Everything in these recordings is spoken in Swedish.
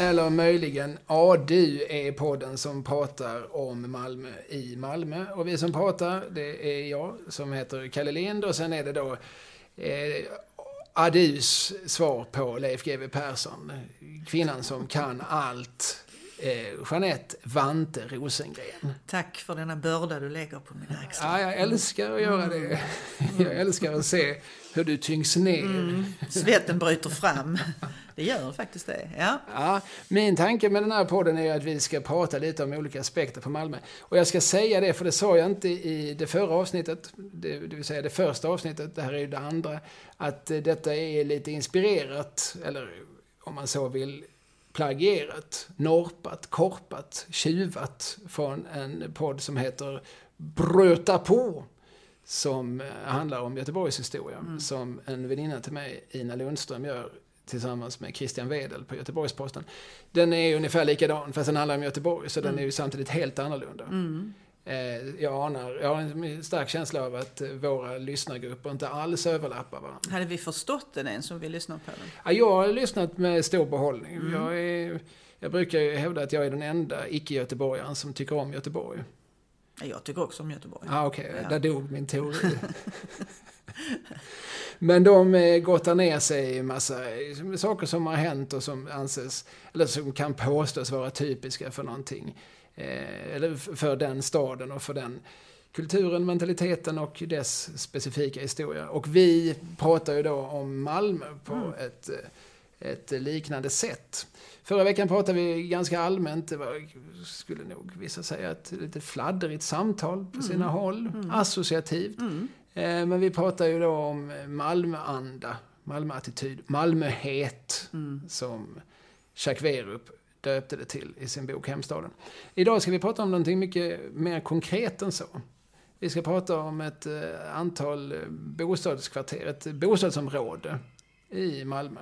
eller möjligen ADU är podden som pratar om Malmö i Malmö. Och vi som pratar, det är jag som heter Kalle Lind och sen är det då eh, ADUs svar på Leif GW Persson. Kvinnan som kan allt. Eh, Jeanette Vante Rosengren. Tack för denna börda du lägger på mina axlar. Ja, jag älskar att göra det. Jag älskar att se hur du tyngs ner. Mm. Svetten bryter fram. Det gör faktiskt det. Ja. Ja, min tanke med den här podden är att vi ska prata lite om olika aspekter på Malmö. Och jag ska säga det, för det sa jag inte i det förra avsnittet, det, det vill säga det första avsnittet, det här är ju det andra, att eh, detta är lite inspirerat, eller om man så vill, plagierat, norpat, korpat, tjuvat från en podd som heter Bröta på som eh, handlar om Göteborgs historia. Mm. Som en väninna till mig, Ina Lundström, gör tillsammans med Christian Wedel på Göteborgs-Posten. Den är ungefär likadan, fast den handlar om Göteborg, så den är ju samtidigt helt annorlunda. Mm. Eh, Jag anar, jag har en stark känsla av att våra lyssnargrupper inte alls överlappar varandra. Hade vi förstått den än som vi lyssnar på den? Ja, jag har lyssnat med stor behållning. Mm. Jag, är, jag brukar hävda att jag är den enda icke-göteborgaren som tycker om Göteborg. Ja, Jag tycker också om Göteborg. Ah, Okej, Ja. där dog min teori. Men de eh, gottar ner sig i massa eh, saker som har hänt och som anses, eller som kan påstås vara typiska för någonting. Eh, eller för den staden och för den kulturen, mentaliteten och dess specifika historia. Och vi pratar ju då om Malmö på ett, eh, ett liknande sätt. Förra veckan pratade vi ganska allmänt, det var, skulle nog vissa säga, ett lite fladdrigt samtal på sina håll. Associativt. Mm. Eh, Men vi pratar ju då om Malmöanda, Malmöattityd, Malmöhet, Mm. som Jacques Werup döpte det till i sin bok Hemstaden. Idag ska vi prata om någonting mycket mer konkret än så. Vi ska prata om ett eh, antal eh, bostadskvarter, ett bostadsområde i Malmö.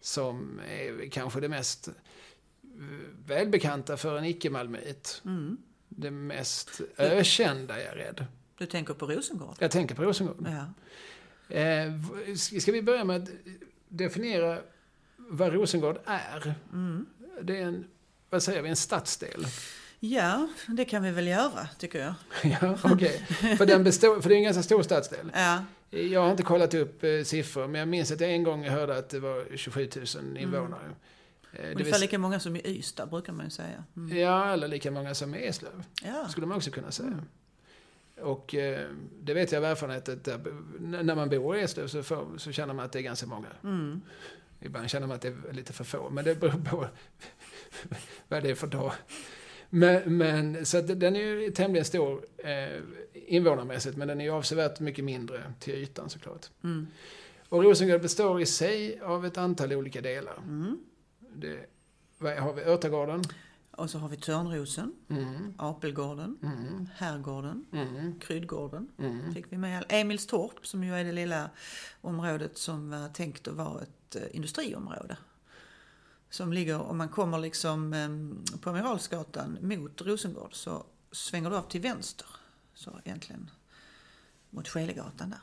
Som är kanske det mest eh, välbekanta för en icke-malmöit. Mm. Det mest ökända, är jag rädd. Du tänker på Rosengård? Jag tänker på Rosengård. Ja. Eh, ska vi börja med att definiera vad Rosengård är? Mm. Det är en, vad säger vi, en stadsdel? ja, det kan vi väl göra, tycker jag. ja, okej. För, den består, för det är en ganska stor stadsdel. Ja, Jag har inte kollat upp eh, siffror, men jag minns att jag en gång hörde att det var 27 000 invånare. Eh, det vill ungefär lika många som i Ystad, brukar man ju säga. Mm. Ja, eller lika många som i Eslöv, Ja. skulle man också kunna säga. Och eh, det vet jag av erfarenhet att där, när man bor i Eslöv så, får, så känner man att det är ganska många. Mm. Ibland känner man att det är lite för få, men det beror på vad det är för dag. Men, men, så den är ju tämligen stor eh, invånarmässigt, men den är ju avsevärt mycket mindre till ytan såklart. Mm. Och Rosengård består i sig av ett antal olika delar. Mm. Det, vad har vi? Örtagården? Och så har vi Törnrosen, Mm, Apelgården, mm, Herrgården, mm, Kryddgården. mm. Fick vi med Emilstorp som ju är det lilla området som var tänkt att vara ett eh, industriområde. Som ligger, om man kommer liksom eh, på Amiralsgatan mot Rosengård så svänger du av till vänster. Så egentligen mot Skelegatan där.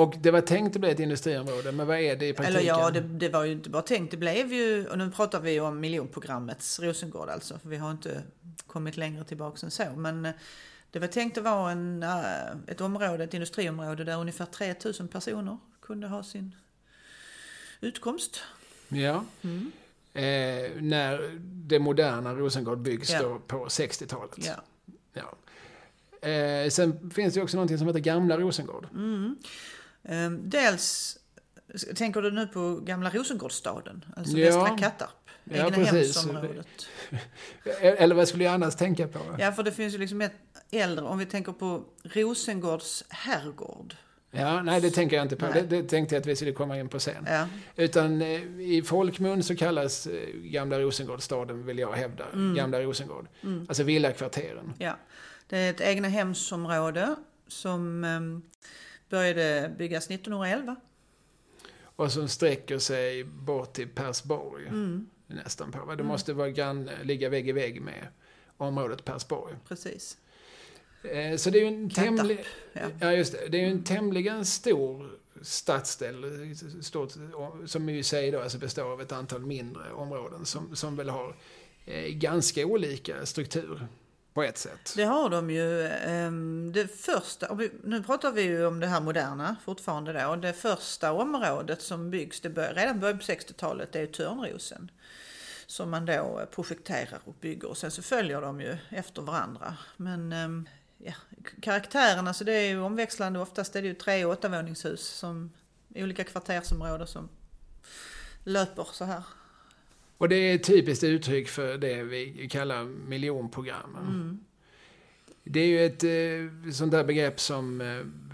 Och det var tänkt att bli ett industriområde, men vad är det i praktiken? Eller ja, det, det var ju inte bara tänkt. Det blev ju, och nu pratar vi om miljonprogrammets Rosengård alltså. För vi har inte kommit längre tillbaka än så. Men eh, det var tänkt att vara en, eh, ett område, ett industriområde där ungefär 3000 personer kunde ha sin utkomst. Ja. Mm. Eh, när det moderna Rosengård byggs Ja. då på 60-talet. Ja. Ja. Eh, sen finns det också någonting som heter Gamla Rosengård. Mm. Ehm, dels, tänker du nu på gamla Rosengårdsstaden? Alltså Ja. Västra Kattarp? Ja. Egnahemsområdet. Eller vad skulle jag annars tänka på? Ja, för det finns ju liksom ett äldre, om vi tänker på Rosengårds herrgård. Ja, nej det tänker jag inte på. Det, det tänkte jag att vi skulle komma in på sen. Ja, Utan eh, i folkmun så kallas eh, Gamla Rosengårdsstaden, vill jag hävda, Mm. Gamla Rosengård. Alltså villakvarteren. ja. Det är ett egnahemsområde som um, började byggas 1911. Och som sträcker sig bort till Persborg. Mm, Nästan på. Det måste vara grann, ligga vägg i vägg med området Persborg. precis. Eh, Så det är ju en tämligen... ja. Ja, just det. Det är ju en tämligen stor stadsdel, stort, som i sig då alltså består av ett antal mindre områden som, som väl har eh, ganska olika struktur på ett sätt. Det har de ju. Ehm, det första, nu pratar vi ju om det här moderna fortfarande då. Det första området som byggs, det bör, redan början på 60-talet, det är Törnrosen. Som man då projekterar och bygger och sen så följer de ju efter varandra. Men ehm, ja, karaktären, alltså det är ju omväxlande. Oftast är det ju tre åttavåningshus som i olika kvartersområden som löper så här. Och det är ett typiskt uttryck för det vi kallar miljonprogrammen. Mm. Det är ju ett eh, sånt där begrepp som eh,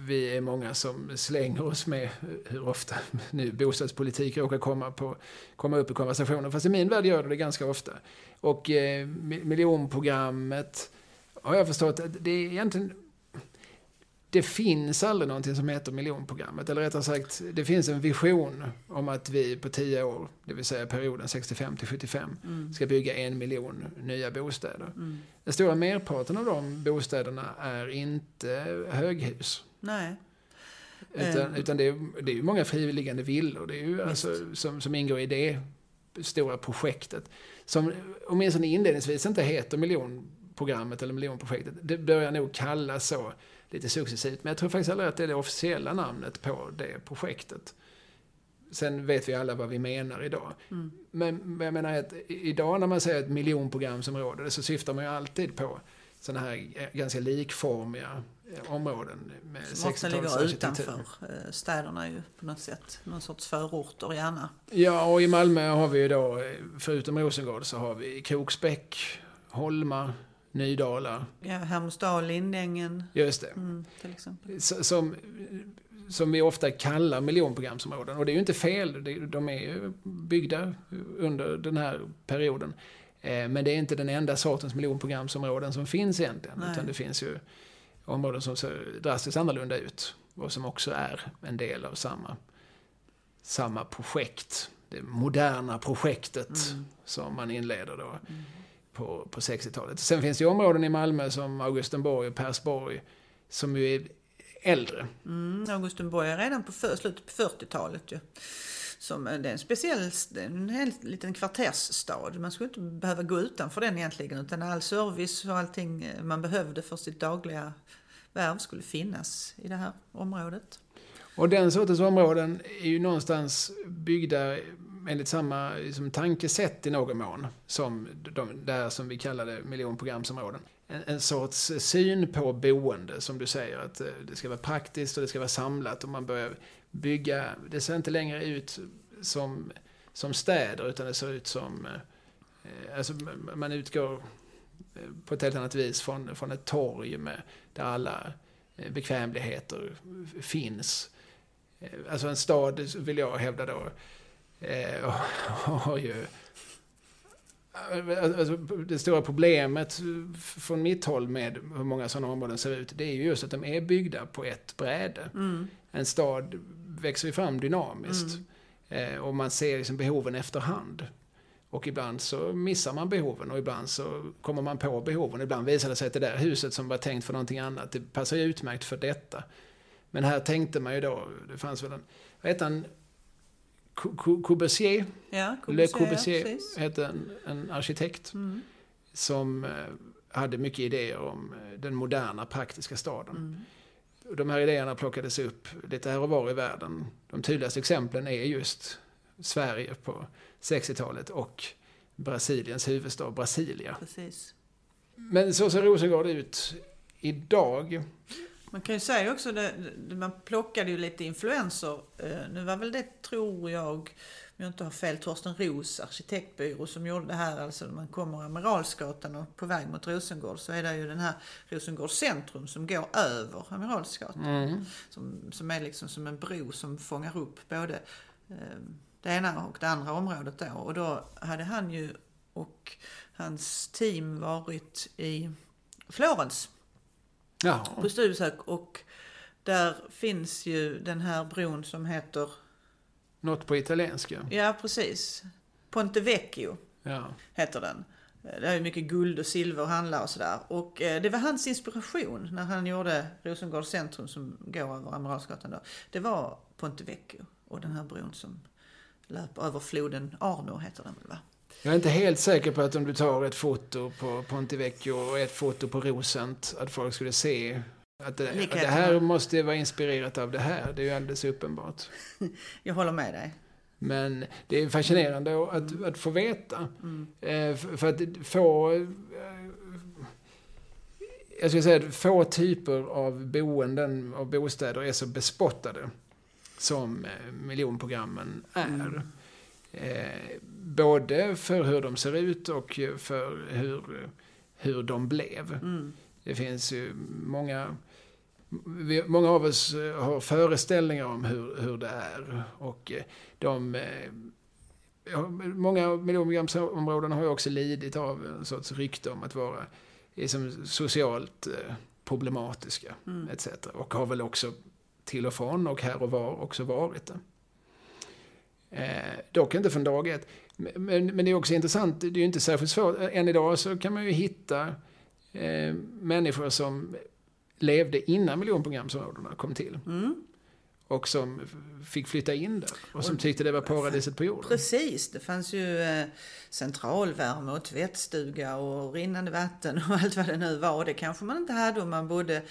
vi är många som slänger oss med hur ofta nu bostadspolitik råkar komma, på, komma upp i konversationen. Fast i min värld gör det det ganska ofta. Och eh, miljonprogrammet har jag förstått att det är egentligen det finns aldrig någonting som heter miljonprogrammet. Eller rättare sagt, det finns en vision om att vi på tio år, det vill säga perioden 65 till 75, mm. ska bygga en miljon nya bostäder. Mm. Den stora merparten av de bostäderna är inte höghus. Nej. Utan, mm. utan det, är, det är många friliggande villor det är ju alltså, som, som ingår i det stora projektet. Som åtminstone inledningsvis inte heter miljonprogrammet eller miljonprojektet. Det börjar nog kallas så lite successivt. Men jag tror faktiskt aldrig att det är det officiella namnet på det projektet. Sen vet vi alla vad vi menar idag. Mm. Men, jag menar att idag när man säger ett miljonprogramsområde så syftar man ju alltid på sådana här ganska likformiga eh, områden. Med som ofta ligger utanför eh, städerna ju på något sätt. Någon sorts förorter gärna. Ja, och i Malmö har vi ju då, eh, förutom Rosengård, så har vi Kroksbäck, Holma, Nydala. Ja, Hermodsdal, Lindängen. Just det. Mm, till exempel. Som, som vi ofta kallar miljonprogramsområden. Och det är ju inte fel, de är ju byggda under den här perioden. Eh, men det är inte den enda sortens miljonprogramsområden som finns egentligen. Nej. Utan det finns ju områden som ser drastiskt annorlunda ut. Och som också är en del av samma, samma projekt. Det moderna projektet mm. som man inleder då. Mm på, på 60-talet. Sen finns det områden i Malmö som Augustenborg och Persborg som ju är äldre. Mm, Augustenborg är redan på för, slutet på 40-talet ju. Som, det är en speciell, en, en liten kvartersstad. Man skulle inte behöva gå utanför den egentligen utan all service och allting eh, man behövde för sitt dagliga värv skulle finnas i det här området. Och den sortens områden är ju någonstans byggda enligt samma liksom, tankesätt i någon mån som de där som vi kallade miljonprogramsområden. En, en sorts syn på boende, som du säger, att eh, det ska vara praktiskt och det ska vara samlat och man börjar bygga, det ser inte längre ut som, som städer utan det ser ut som, eh, alltså man utgår eh, på ett helt annat vis från, från ett torg med, där alla bekvämligheter finns. Alltså en stad, vill jag hävda då, eh, har ju... Alltså, det stora problemet från mitt håll med hur många sådana områden ser ut, det är ju just att de är byggda på ett bräde. Mm. En stad växer ju fram dynamiskt. Mm. Eh, och man ser liksom behoven efterhand. Och ibland så missar man behoven och ibland så kommer man på behoven. Ibland visar det sig att det där huset som var tänkt för någonting annat, det passar ju utmärkt för detta. Men här tänkte man ju då, det fanns väl en, vad heter han, Corbusier, ja, Le Corbusier ja, hette en, en arkitekt mm. som eh, hade mycket idéer om eh, den moderna praktiska staden. Mm. De här idéerna plockades upp lite här och var i världen. De tydligaste exemplen är just Sverige på 60-talet och Brasiliens huvudstad Brasilia. Precis. Men så ser Rosengård ut idag. Man kan ju säga också, det, man plockade ju lite influenser. Eh, nu var väl det, tror jag, om jag inte har fel, Torsten Ros arkitektbyrå som gjorde det här. Alltså när man kommer Amiralsgatan och på väg mot Rosengård så är det ju den här Rosengårds centrum som går över Amiralsgatan. Mm. Som, som är liksom som en bro som fångar upp både eh, det ena och det andra området då. Och då hade han ju och hans team varit i Florens Ja. På studiebesök och där finns ju den här bron som heter... Något på italienska. Ja, precis. Ponte Vecchio ja. heter den. det är ju mycket guld och silver att handla och sådär. Och eh, det var hans inspiration när han gjorde Rosengårds centrum som går över Amiralsgatan då. Det var Ponte Vecchio och den här bron som löper över floden Arno heter den väl va? Jag är inte helt säker på att om du tar ett foto på Ponte Vecchio och ett foto på Rosent, att folk skulle se att det, att det här måste vara inspirerat av det här. Det är ju alldeles uppenbart. Jag håller med dig. Men det är fascinerande att, mm. att få veta. Mm. Eh, för att få... Eh, jag skulle säga att få typer av boenden och bostäder är så bespottade som eh, miljonprogrammen är. Mm. Både för hur de ser ut och för hur, hur de blev. Mm. Det finns ju många vi, många av oss eh, har föreställningar om hur, hur det är. Och eh, de, eh, många miljonprogramsområden har ju också lidit av en sorts rykte om att vara liksom, socialt problematiska mm. etc. Och har väl också till och från och här och var också varit det. Eh, dock inte från dag ett. Men, men det är också intressant, det är ju inte särskilt svårt. Än idag så kan man ju hitta eh, människor som levde innan miljonprogramsområdena kom till. Mm. Och som fick flytta in där. Och som tyckte det var paradiset på jorden. Precis, det fanns ju eh, centralvärme och tvättstuga och rinnande vatten och allt vad det nu var. Och det kanske man inte hade om man bodde,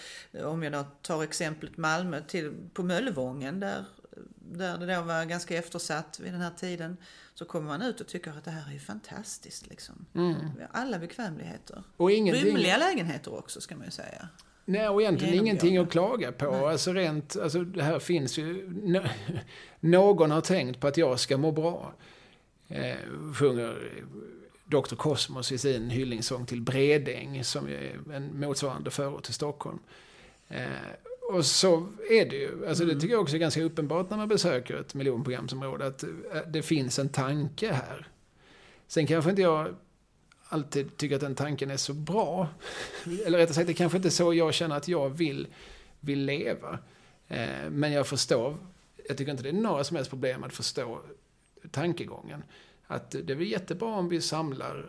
om jag tar exemplet Malmö, till, på Möllevången där, där det då var ganska eftersatt vid den här tiden. Så kommer man ut och tycker att det här är ju fantastiskt liksom. Mm. Alla bekvämligheter. Och ingenting... Rymliga lägenheter också ska man ju säga. Nej, och egentligen ingenting att klaga på. Nej. Alltså rent, alltså det här finns ju... Någon har tänkt på att jag ska må bra. Eh, sjunger Dr. Cosmos i sin hyllningssång till Bredäng, som är en motsvarande förort till Stockholm. Eh, och så är det ju. Alltså mm. Det tycker jag också är ganska uppenbart när man besöker ett miljonprogramsområde, att eh, det finns en tanke här. Sen kanske inte jag alltid tycker att den tanken är så bra. Eller rättare sagt, det kanske inte är så jag känner att jag vill, vill leva. Eh, men jag förstår, jag tycker inte det är några som helst problem att förstå tankegången. Att det är väl jättebra om vi samlar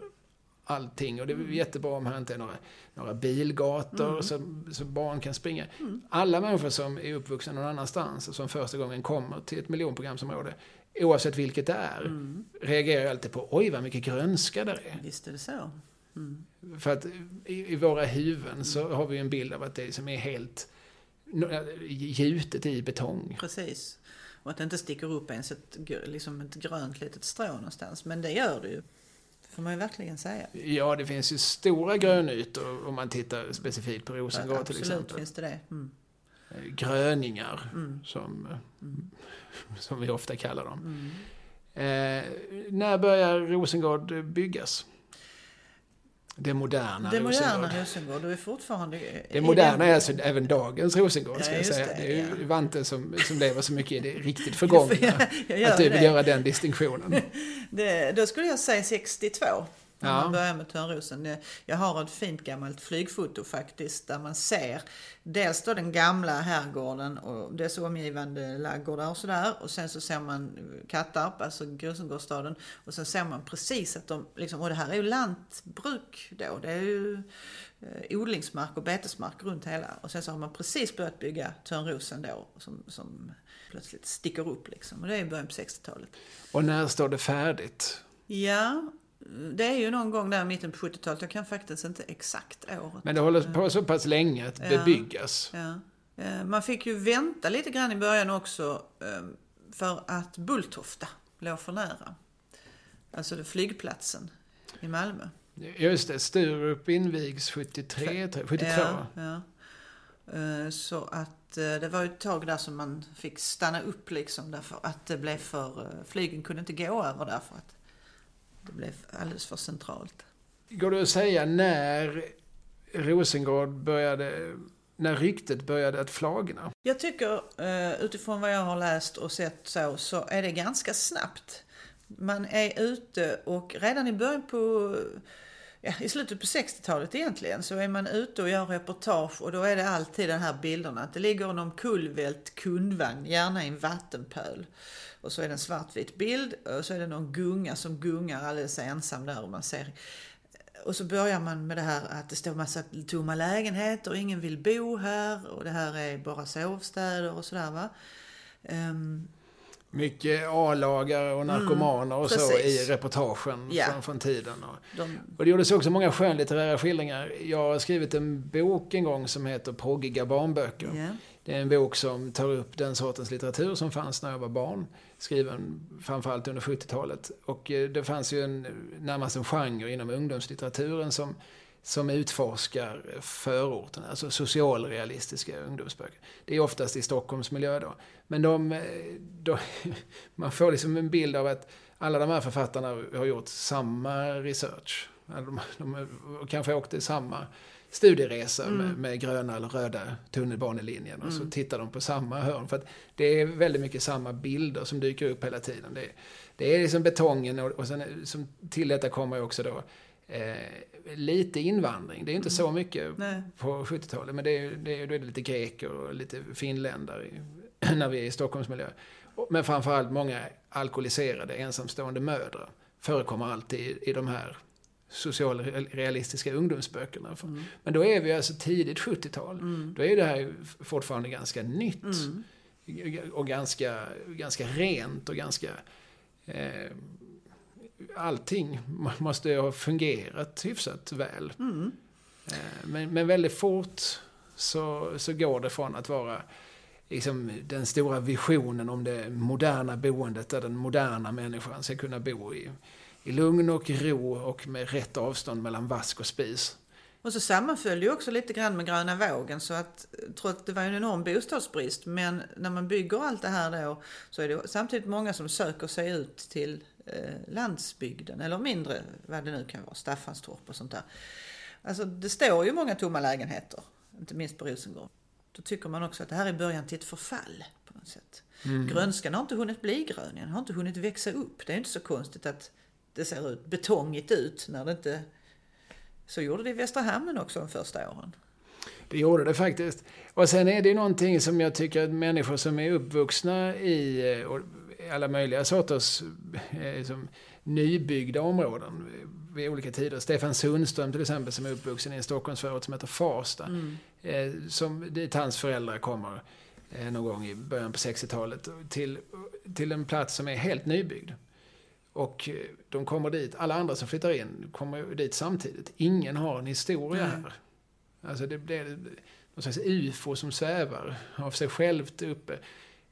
allting och det är mm. jättebra om här inte är några, några bilgator mm. så, så barn kan springa. Mm. Alla människor som är uppvuxna någon annanstans och som första gången kommer till ett miljonprogramsområde oavsett vilket det är, mm. reagerar alltid på oj vad mycket grönska där är. Visst är det så. Mm. För att i, i våra huvuden så har vi en bild av att det som är helt gjutet i betong. Precis. Och att det inte sticker upp ens ett, liksom ett grönt litet strå någonstans. Men det gör det ju. Får man ju verkligen säga. Ja, det finns ju stora grönytor om man tittar specifikt på Rosengård ja, till exempel. Absolut finns det det. Mm. Gröningar, mm. som mm som vi ofta kallar dem. Mm. Eh, när börjar Rosengård byggas? Det moderna Det moderna Rosengård, du är fortfarande... Det moderna är alltså även dagens Rosengård, ska ja, jag säga. Det, det är ju ja. Vante som, som lever så mycket i det riktigt förgångna. att du vill det. göra den distinktionen. Det, då skulle jag säga 62. Om ja. man börjar med Törnrosen. Jag har ett fint gammalt flygfoto faktiskt där man ser dels då den gamla herrgården och dess omgivande laggårdar och sådär. Och sen så ser man Kattarp, alltså Rosengårdsstaden. Och sen ser man precis att de, liksom, och det här är ju lantbruk då. Det är ju eh, odlingsmark och betesmark runt hela. Och sen så har man precis börjat bygga Törnrosen då som, som plötsligt sticker upp liksom. Och det är i början på 60-talet. Och när står det färdigt? Ja, det är ju någon gång där i mitten på 70-talet. Jag kan faktiskt inte exakt året. Men det håller på så pass länge att ja. bebyggas. Ja. Eh, man fick ju vänta lite grann i början också eh, för att Bulltofta låg för nära. Alltså flygplatsen i Malmö. Just det, Sturup invigs 73, 72. Ja, ja. Eh, så att det var ett tag där som man fick stanna upp liksom därför att det blev för, flygen kunde inte gå över därför att det blev alldeles för centralt. Går det att säga när Rosengård började när ryktet började att flagna? Jag tycker eh, utifrån vad jag har läst och sett så, så är det ganska snabbt. Man är ute och redan i början på, ja, i slutet på 60-talet egentligen, så är man ute och gör reportage och då är det alltid den här bilderna att det ligger en omkullvält kundvagn, gärna i en vattenpöl. Och så är det en svartvit bild och så är det någon gunga som gungar alldeles ensam där och man ser och så börjar man med det här att det står massa tomma lägenheter och ingen vill bo här och det här är bara sovstäder och sådär va. Um, mycket A-lagare och narkomaner mm, och så i reportagen yeah. från, från tiden. Och, De... och det gjordes också många skönlitterära skildringar. Jag har skrivit en bok en gång som heter Proggiga barnböcker. Yeah. Det är en bok som tar upp den sortens litteratur som fanns när jag var barn. Skriven framförallt under 70-talet. Och eh, det fanns ju en, närmast en genre inom ungdomslitteraturen som som utforskar förorten, alltså socialrealistiska ungdomsböcker. Det är oftast i Stockholmsmiljö då. Men de, eh, de, man får liksom en bild av att alla de här författarna har gjort samma research. De, de, de kanske åkte samma studieresa mm. med, med, gröna eller röda tunnelbanelinjen och mm. så tittar de på samma hörn. För att det är väldigt mycket samma bilder som dyker upp hela tiden. Det, det är liksom betongen och, och sen som till detta kommer också då eh, lite invandring. Det är inte mm. så mycket Nej. på 70-talet. Men det är, det är, då är det lite greker och lite finländare när vi är i Stockholmsmiljö. Men framförallt många alkoholiserade ensamstående mödrar förekommer alltid i, i de här socialrealistiska ungdomsböckerna. Mm. Men då är vi alltså tidigt 70-tal. Mm. Då är det här fortfarande ganska nytt. Mm. Och ganska, ganska rent och ganska eh, allting måste ha fungerat hyfsat väl. Mm. Eh, men, men väldigt fort så, så går det från att vara liksom, den stora visionen om det moderna boendet där den moderna människan ska kunna bo i, i lugn och ro och med rätt avstånd mellan vask och spis. Och så sammanföll det också lite grann med gröna vågen så att trots att det var en enorm bostadsbrist men när man bygger allt det här då så är det samtidigt många som söker sig ut till eh, landsbygden eller mindre, vad det nu kan vara, Staffanstorp och sånt där. Alltså det står ju många tomma lägenheter, inte minst på Rosengård. Då tycker man också att det här är början till ett förfall på något sätt. Mm. Grönskan har inte hunnit bli grön, den har inte hunnit växa upp. Det är inte så konstigt att det ser ut betongigt ut när det inte... Så gjorde det i Västra Hamnen också de första åren. Det gjorde det faktiskt. Och sen är det någonting som jag tycker att människor som är uppvuxna i eh, alla möjliga sorters eh, som nybyggda områden vid olika tider. Stefan Sundström till exempel som är uppvuxen i en Stockholmsförort som heter Farsta. Mm. Eh, som, dit hans föräldrar kommer någon gång i början på 60-talet till, till en plats som är helt nybyggd. Och eh, de kommer dit, alla andra som flyttar in kommer dit samtidigt. Ingen har en historia mm. här. Alltså det blir någon slags ufo som svävar av sig självt uppe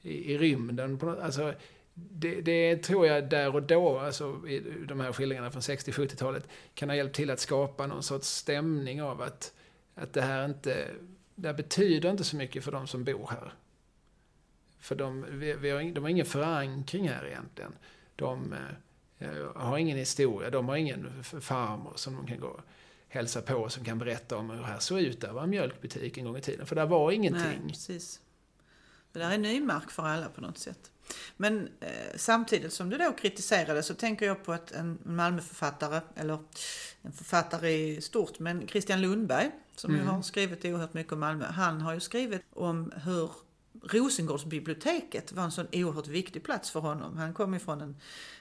i, i rymden. Alltså, det, det, tror jag där och då, alltså i de här skildringarna från 60-70-talet, kan ha hjälpt till att skapa någon sorts stämning av att, att det här inte, det här betyder inte så mycket för de som bor här. För de, vi, vi har, de har ingen förankring här egentligen. De eh, har ingen historia, de har ingen farmor som de kan gå och hälsa på som kan berätta om hur det här såg ut. Där var en mjölkbutik en gång i tiden, för där var ingenting. Nej, precis. Det där är ny mark för alla på något sätt. Men eh, samtidigt som du då kritiserade så tänker jag på att en Malmöförfattare, eller en författare i stort, men Christian Lundberg som mm. ju har skrivit oerhört mycket om Malmö. Han har ju skrivit om hur Rosengårdsbiblioteket var en sån oerhört viktig plats för honom. Han kom ifrån en,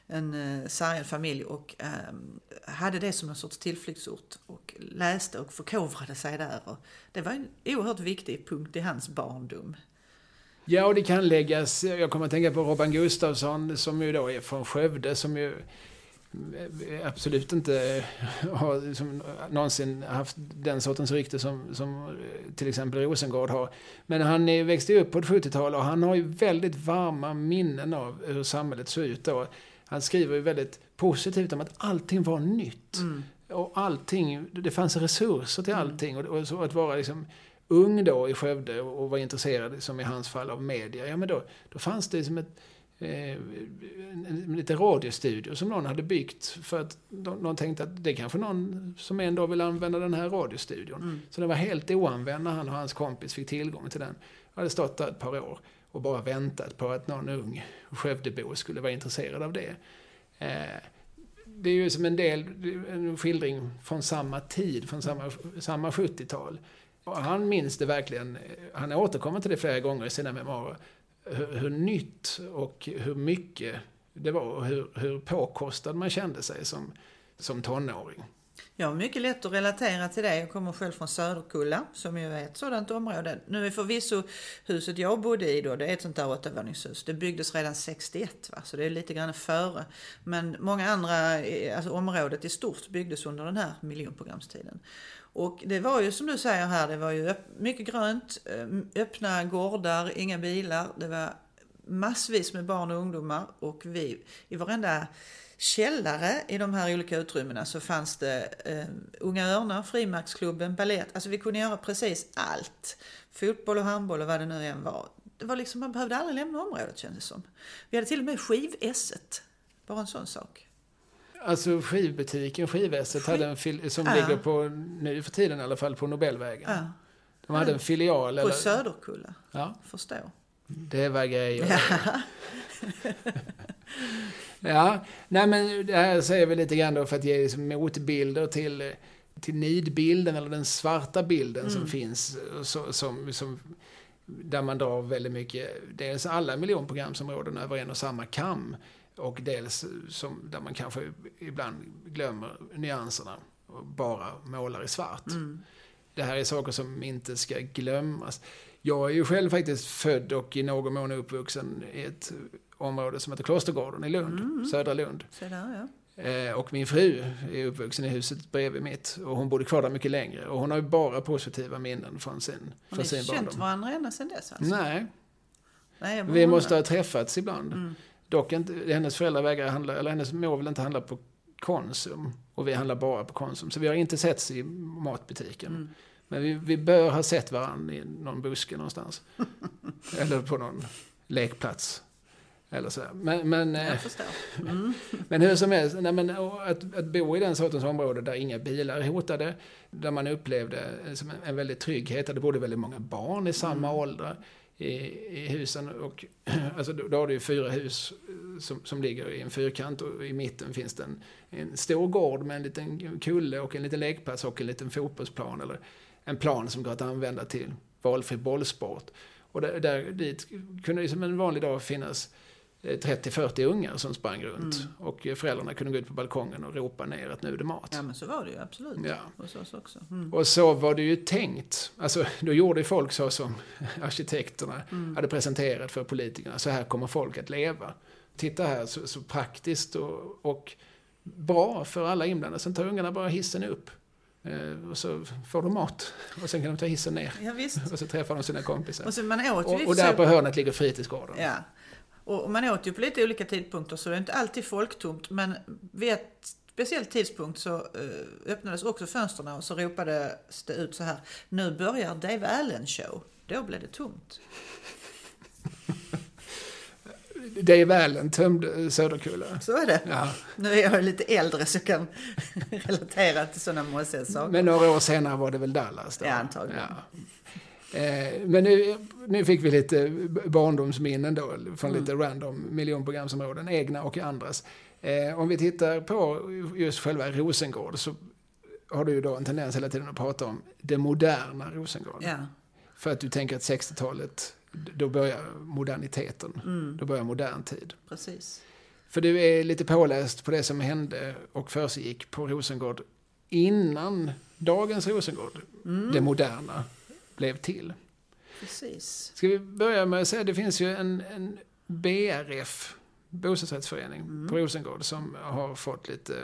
en eh, sargad familj och ehm, hade det som en sorts tillflyktsort och läste och förkovrade sig där. Och det var en oerhört viktig punkt i hans barndom. Ja, och det kan läggas, jag kommer att tänka på Robban Gustafsson som ju då är från Skövde som ju eh, absolut inte har som någonsin haft den sortens rykte som, som eh, till exempel Rosengård har. Men han växte upp på 70-talet och han har ju väldigt varma minnen av hur samhället såg ut då. Han skriver ju väldigt positivt om att allting var nytt. Mm. Och allting, det fanns resurser till mm. allting. Och, och så att vara liksom ung då i Skövde och var intresserad, som i hans fall, av media, ja men då, då fanns det som ett eh, en, lite radiostudio som någon hade byggt för att de, de tänkte att det är kanske någon som en dag vill använda den här radiostudion. Mm. Så den var helt oanvänd när han och hans kompis fick tillgång till den. Jag hade stått där ett par år och bara väntat på att någon ung Skövdebo skulle vara intresserad av det. Eh, det är ju som en del, en skildring från samma tid, från samma, samma 70-tal. Och han minns det verkligen, han återkommer till det flera gånger i sina memoarer, hur, hur nytt och hur mycket det var och hur, hur påkostad man kände sig som, som tonåring. Jag har mycket lätt att relatera till det. Jag kommer själv från Söderkulla som ju är ett sådant område. Nu är förvisso huset jag bodde i då, det är ett sånt där åttavåningshus. Det byggdes redan 61 va, så det är lite grann före. Men många andra, eh, alltså området i stort byggdes under den här miljonprogramstiden. Och det var ju som du säger här, det var ju mycket grönt, eh, öppna gårdar, inga bilar. Det var massvis med barn och ungdomar och vi i varenda källare i de här olika utrymmena så fanns det eh, Unga Örnar, Frimärksklubben, ballett. Alltså vi kunde göra precis allt. Fotboll och handboll och vad det nu än var. Det var liksom, man behövde aldrig lämna området kändes det som. Vi hade till och med skiv-esset. Bara en sån sak. Alltså skivbutiken Skivässet hade en fil- som ja. ligger på, nu för tiden i alla fall, på Nobelvägen. Ja. De hade en filial. På eller? Söderkulla. Ja. Förstå. Det var grejer. Ja. ja, nej men det här säger vi lite grann då för att ge liksom motbilder till, till nidbilden eller den svarta bilden mm. som finns. Så, som, som, där man drar väldigt mycket, dels alla miljonprogramsområden över en och samma kam. Och dels som, där man kanske ibland glömmer nyanserna och bara målar i svart. Mm. Det här är saker som inte ska glömmas. Jag är ju själv faktiskt född och i någon mån uppvuxen i ett område som heter Klostergården i Lund, mm. södra Lund. Där, ja. Eh, och min fru är uppvuxen i huset bredvid mitt och hon bodde kvar där mycket längre. Och hon har ju bara positiva minnen från sin, från sin barndom. Har ni känt varandra ända sedan dess alltså? Nej. Nej Vi måste ha träffats ibland. Mm. Dock inte, hennes föräldrar vägrar handla, eller hennes mor vill inte handla på Konsum. Och vi handlar bara på Konsum. Så vi har inte setts i matbutiken. Mm. Men vi, vi bör ha sett varandra i någon buske någonstans. eller på någon lekplats. Eller så. Men, men, Jag eh. Mm. men hur som helst, nej, men, att, att bo i den sortens område där inga bilar är hotade, där man upplevde som en, en väldig trygghet, där det bodde väldigt många barn i samma mm. ålder i, i husen. Och, alltså, då, då har du ju fyra hus som, som ligger i en fyrkant och i mitten finns det en, en stor gård med en liten kulle och en liten lekplats och en liten fotbollsplan. Eller en plan som går att använda till valfri bollsport. Och där, där dit kunde det som en vanlig dag finnas 30-40 eh, ungar som sprang runt. Mm. Och föräldrarna kunde gå ut på balkongen och ropa ner att nu är det mat. Ja men så var det ju absolut. Ja. Hos oss också. Mm. Och så var det ju tänkt. Alltså då gjorde folk så som arkitekterna mm. hade presenterat för politikerna. Så här kommer folk att leva. Titta här så, så praktiskt och, och, bra för alla inblandade. Sen tar ungarna bara hissen upp. Eh, och så får de mat. Och sen kan de ta hissen ner. Ja, och så träffar de sina kompisar. Och, så man åt ju och, och där på hörnet ligger fritidsgården. Ja. Och man åt ju på lite olika tidpunkter så det är inte alltid folktomt. Men vid ett speciell tidpunkt så eh, öppnades också fönstren och så ropades det ut så här. Nu börjar Dave Allen show. Då blev det tomt. Dave Allen tömde Söderkulla. Så är det. Ja. Nu är jag lite äldre så jag kan relatera till sådana mossiga saker. Men några år senare var det väl Dallas då? Ja, antagligen. Ja. Eh, men nu, nu fick vi lite barndomsminnen då, från mm. lite random miljonprogramsområden, egna och andras. Eh, om vi tittar på just själva Rosengård så har du ju då en tendens hela tiden att prata om det moderna Rosengård. Ja. För att du tänker att 60-talet, då börjar moderniteten. Mm. Då börjar modern tid. Precis. För du är lite påläst på det som hände och försiggick på Rosengård innan dagens Rosengård, mm. det moderna blev till. Precis. Ska vi börja med att säga, det finns ju en, en BRF, bostadsrättsförening, mm. på Rosengård som har fått lite,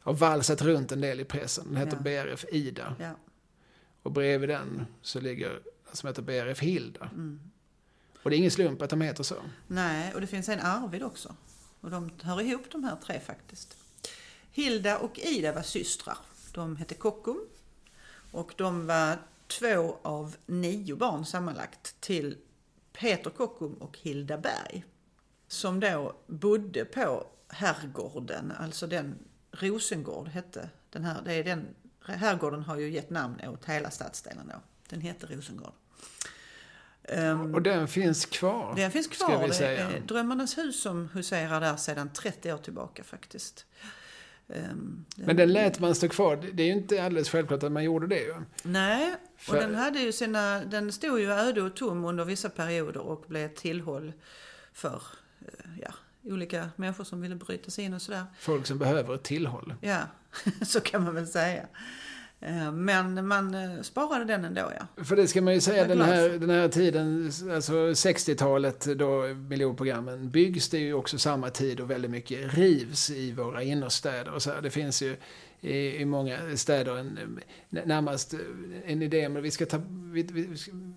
har valsat runt en del i pressen. Den heter ja. BRF Ida. Ja. Och bredvid den så ligger som heter BRF Hilda. Mm. Och det är ingen slump att de heter så. Nej, och det finns en Arvid också. Och de hör ihop de här tre faktiskt. Hilda och Ida var systrar. De hette Kockum. Och de var två av nio barn sammanlagt till Peter Kockum och Hilda Berg. Som då bodde på herrgården, alltså den Rosengård hette den här. Det är den, herrgården har ju gett namn åt hela stadsdelen då. Den heter Rosengård. Um, och den finns kvar? Den finns kvar. Det är Drömmarnas hus som huserar där sedan 30 år tillbaka faktiskt. Um, Men den lät man stå kvar. Det är ju inte alldeles självklart att man gjorde det ju. Nej, För... och den hade ju sina, den stod ju öde och tom under vissa perioder och blev tillhåll för, eh, ja, olika människor som ville bryta sig in och sådär. Folk som behöver ett tillhåll. Ja, så kan man väl säga. Eh, Men man eh, sparade den ändå, ja. För det ska man ju säga, den här, den här tiden, alltså 60-talet då miljonprogrammen byggs, det är ju också samma tid och väldigt mycket rivs i våra innerstäder. Och så här. Det finns ju i, i många städer en, eh, närmast en idé om vi ska ta, vi, vi,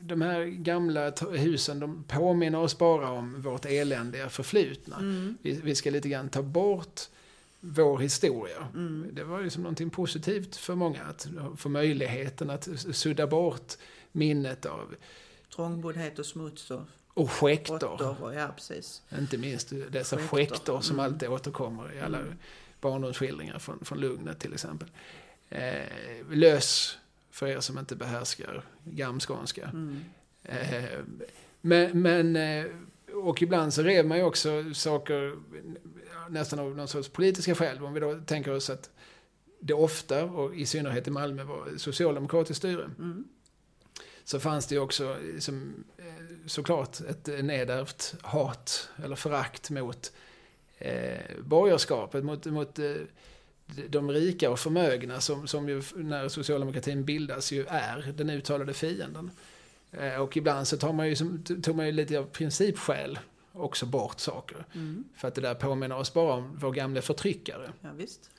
de här gamla husen, de påminner oss bara om vårt eländiga förflutna. Mm. Vi, vi ska lite grann ta bort vår historia. Mm. Det var ju som någonting positivt för många att få möjligheten att sudda bort minnet av Trångboddhet och smuts och och och- Ja, precis. Inte minst dessa skäktor som Mm. alltid återkommer i alla Mm. barndomsskildringar från, från Lugnet till exempel. Eh, lös, för er som inte behärskar gamskånska. Mm. Eh, men, men, eh, och ibland så rev man ju också saker nästan av någon sorts politiska skäl. Om vi då tänker oss att det ofta, och i synnerhet i Malmö, var socialdemokratiskt styre. Mm. Så fanns det ju också som, eh, såklart ett nedärvt hat eller förakt mot eh, borgerskapet, mot, mot eh, de rika och förmögna som, som ju när socialdemokratin bildas ju är den uttalade fienden. Eh, och ibland så tar man ju, tog man ju lite av principskäl också bort saker. Mm. För att det där påminner oss bara om vår gamla förtryckare. Ja, visst.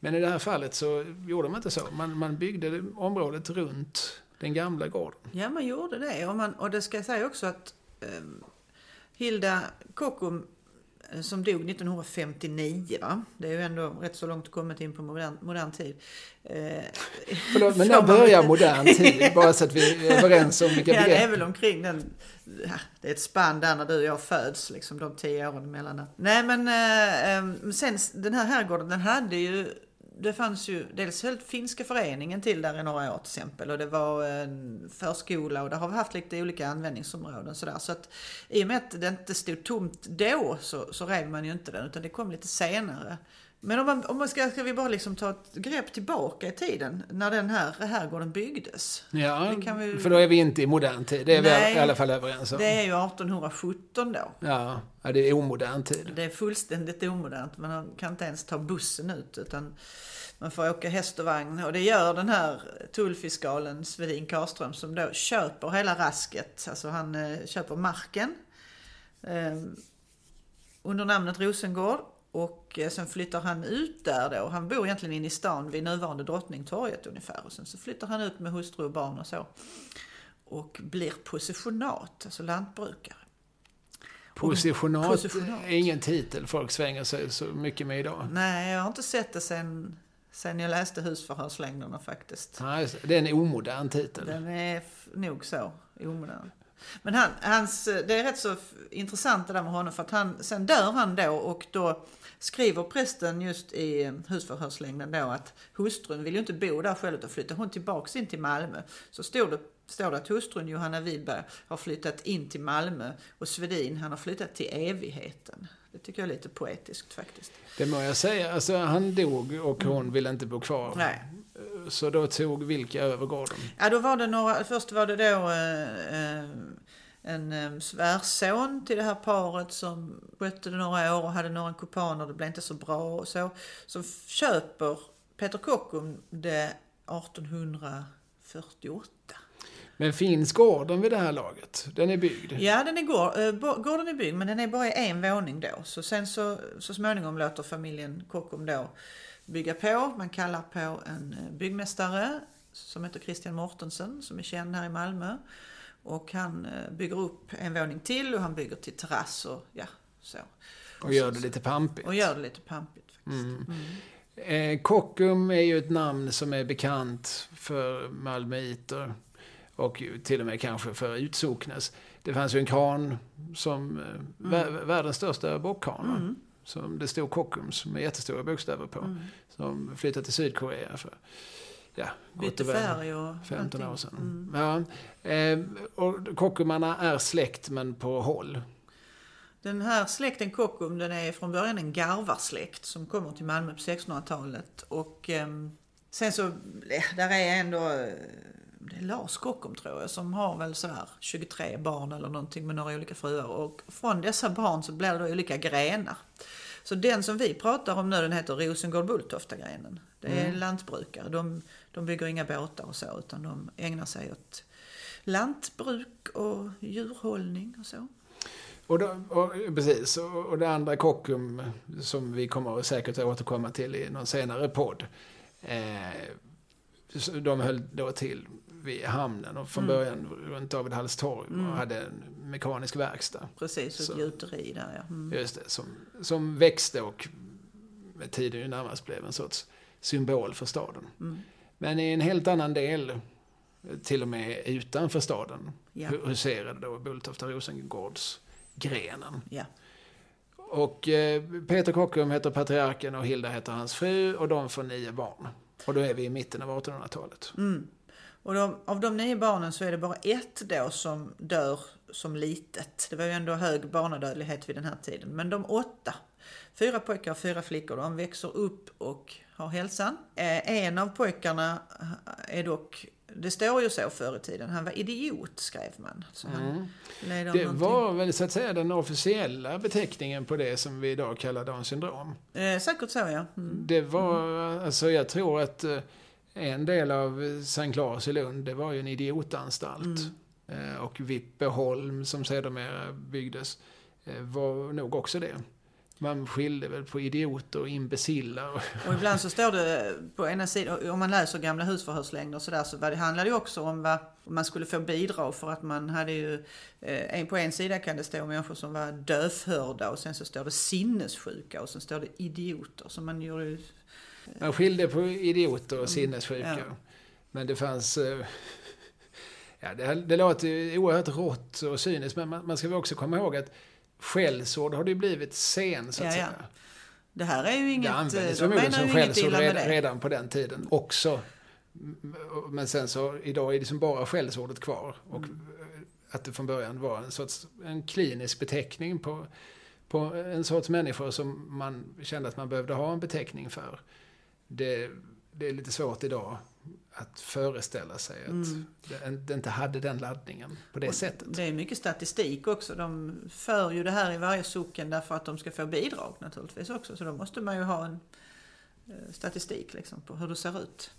Men i det här fallet så gjorde man inte så. Man, man byggde området runt den gamla gården. Ja, man gjorde det. Och, man, och det ska jag säga också att eh, Hilda Kockum som dog 1959, va? det är ju ändå rätt så långt kommit in på modern, modern tid. Eh, Förlåt, men när börjar modern tid? Bara så att vi är överens om vilka Ja, det är begrepp. väl omkring den... ja, Det är ett spann där när du och jag föds, liksom de tio åren emellan. där. Nej, men eh, eh, sen den här herrgården, den hade ju... Det fanns ju dels höll finska föreningen till där i några år till exempel och det var en förskola och där har vi haft lite olika användningsområden sådär. Så att i och med att det inte stod tomt då så, så rev man ju inte den utan det kom lite senare. Men om, man, om man ska, ska vi bara liksom ta ett grepp tillbaka i tiden när den här herrgården byggdes. Ja, vi- för då är vi inte i modern tid. Det är Nej. vi i alla fall överens om. Det är ju 1817 då. Ja, ja, det är omodern tid. Det är fullständigt omodernt. Man kan inte ens ta bussen ut utan man får åka häst och vagn. Och det gör den här tullfiskalen Svedin Karström som då köper hela rasket. Alltså han eh, köper marken eh, under namnet Rosengård. Och eh, sen flyttar han ut där då. Han bor egentligen inne i stan vid nuvarande Drottningtorget ungefär. Och sen så flyttar han ut med hustru och barn och så. Och blir possessionat, alltså lantbrukare. Positionat, Positionat. är ingen titel folk svänger sig så mycket med idag. Nej, jag har inte sett det sen, sen jag läste husförhörslängderna faktiskt. Just det. är en omodern titel. Den är nog så omodern. Men han, hans, det är rätt så intressant det där med honom för att han, sen dör han då och då skriver prästen just i husförhörslängden då att hustrun vill ju inte bo där själv utan flyttar hon tillbaks in till Malmö. Så står det, står det att hustrun Johanna Widberg har flyttat in till Malmö och Svedin han har flyttat till evigheten. Det tycker jag är lite poetiskt faktiskt. Det må jag säga. Alltså, han dog och hon ville inte bo kvar. Nej. Så då tog vilka över gården? Ja, då var det några, först var det då eh, eh, en eh, svärson till det här paret som skötte det några år och hade några kupaner, det blev inte så bra och så. Så köper Peter Kockum det 1848. Men finns gården vid det här laget? Den är byggd? Ja, den är gård, eh, gården är byggd men den är bara i en våning då. Så sen så, så småningom låter familjen Kockum då bygga på. Man kallar på en eh, byggmästare som heter Christian Mortensen som är känd här i Malmö. Och han eh, bygger upp en våning till och han bygger till terrass och ja, så. Och gör det lite pampigt? Och gör det lite pampigt faktiskt. Mm. Mm. Eh, Kockum är ju ett namn som är bekant för malmöiter. Och till och med kanske för utsocknes. Det fanns ju en kran som, eh, vär, världens största bockkran. Som det stod Kockums med jättestora bokstäver på. Mm. Som flyttade till Sydkorea för, ja, Bytte färg och 15 år allting. sedan. Mm. Ja, eh, och Kockumarna är släkt men på håll. Den här släkten Kockum den är från början en garvarsläkt som kommer till Malmö på 1600-talet. Och ehm, sen så, eh, där är ändå eh, det är Lars Kockum tror jag, som har väl sådär 23 barn eller någonting med några olika fruar. Och från dessa barn så blir det då olika grenar. Så den som vi pratar om nu den heter Rosengård Bulltofta-grenen. Det är Mm. lantbrukare. De, de bygger inga båtar och så utan de ägnar sig åt lantbruk och djurhållning och så. Och, då, och precis, och, det andra Kockum som vi kommer att säkert återkomma till i någon senare podd. Eh, så de höll då till vid hamnen och från Mm. början runt David Halls torg Mm. och hade en mekanisk verkstad. Precis, och ett gjuteri där ja. Mm. Just det, som, som växte och med tiden ju närmast blev en sorts symbol för staden. Mm. Men i en helt annan del, till och med utanför staden, Ja. hu- huserade då Bulltofta Rosengårdsgrenen. Ja. Och eh, Peter Kockum heter patriarken och Hilda heter hans fru och de får nio barn. Och då är vi i mitten av 1800-talet. Mm. Och de, av de nio barnen så är det bara ett då som dör som litet. Det var ju ändå hög barnadödlighet vid den här tiden. Men de åtta, fyra pojkar och fyra flickor, de växer upp och har hälsan. Eh, En av pojkarna är dock, det står ju så förr i tiden, han var idiot skrev man. Mm. Det någonting. var väl så att säga den officiella beteckningen på det som vi idag kallar Downs syndrom. Eh, säkert så ja. Mm. Det var, alltså jag tror att eh, en del av Sankt Claes i Lund, det var ju en idiotanstalt. Eh, Och Vippeholm som sedermera byggdes eh, var nog också det. Man skilde väl på idioter och imbeciller. Och ibland så står det på ena sidan, om man läser gamla husförhörslängder och sådär, så var det handlade ju också om vad man skulle få bidrag för att man hade ju, eh, en, på en sida kan det stå människor som var dövhörda och sen så står det sinnessjuka och sen står det idioter. Så man gjorde ju, Man skilde på idioter och sinnessjuka. Mm. Ja. Men det fanns... eh, Ja, det, det låter oerhört rått och cyniskt, men man, man ska väl också komma ihåg att skällsord har det ju blivit sen, så att Ja, ja. säga. det här är ju Det inget, användes de förmodligen menar som skällsord redan, det. redan på den tiden också. Men sen så, idag är det som bara skällsordet kvar. Och Mm. att det från början var en sorts, en klinisk beteckning på, på en sorts människor som man kände att man behövde ha en beteckning för. Det, det är lite svårt idag att föreställa sig att Mm. det, inte hade den laddningen på det Och sättet. Det är mycket statistik också. De för ju det här i varje socken därför att de ska få bidrag naturligtvis också. Så då måste man ju ha en eh, statistik liksom på hur det ser ut.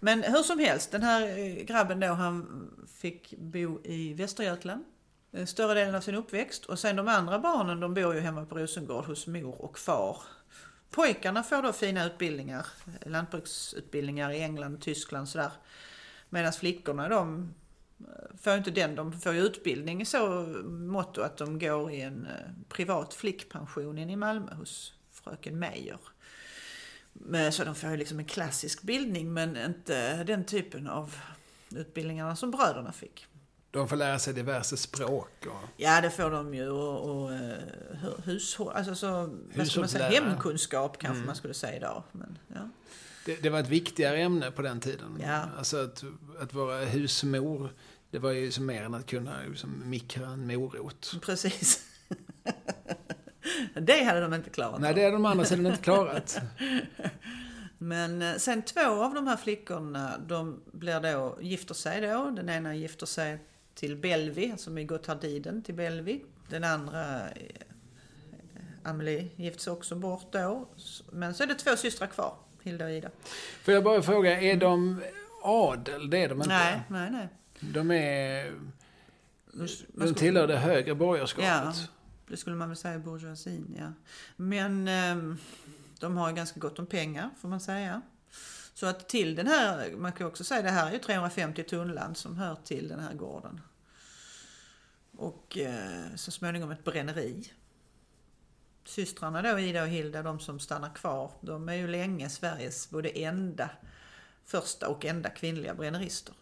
Men hur som helst, den här eh, grabben då han fick bo i Västergötland eh, större delen av sin uppväxt. Och sen de andra barnen de bor ju hemma på Rosengård hos mor och far. Pojkarna får då fina utbildningar, lantbruksutbildningar i England och Tyskland sådär. Medan flickorna de eh, får ju inte den, de får ju utbildning i så måtto att de går i en eh, privat flickpension inne i Malmö hos fröken Meijer. Så de får ju liksom en klassisk bildning men inte den typen av utbildningarna som bröderna fick. De får lära sig diverse språk. Och, Ja det får de ju och, och eh, hu- hushåll, alltså så, vad ska man säga, hemkunskap kanske Mm. man skulle säga idag. Men, ja. Det, det var ett viktigare ämne på den tiden. Ja. Alltså att, att vara husmor, det var ju som mer än att kunna liksom, mikra en morot. Precis. det hade de inte klarat Nej, det har de andra sidan inte klarat. Men eh, sen två av de här flickorna, de blir då, gifter sig då. Den ena gifter sig till Belvi, som i Gotthardiden till Belvi. Den andra, eh, Amelie, gifts också bort då. Men så är det två systrar kvar, Hilda och Ida. Får jag bara fråga, är de adel? Det är de inte. Nej, nej, nej. De är... De tillhör det högre borgerskapet. Ja, det skulle man väl säga bourgeoisien, ja. Men ehm, de har ganska gott om pengar, får man säga. Så att till den här, man kan också säga det här är ju 350 tunnland som hör till den här gården. Och eh, så småningom ett bränneri. Systrarna då, Ida och Hilda, de som stannar kvar, de är ju länge Sveriges både enda, första och enda kvinnliga brännerister.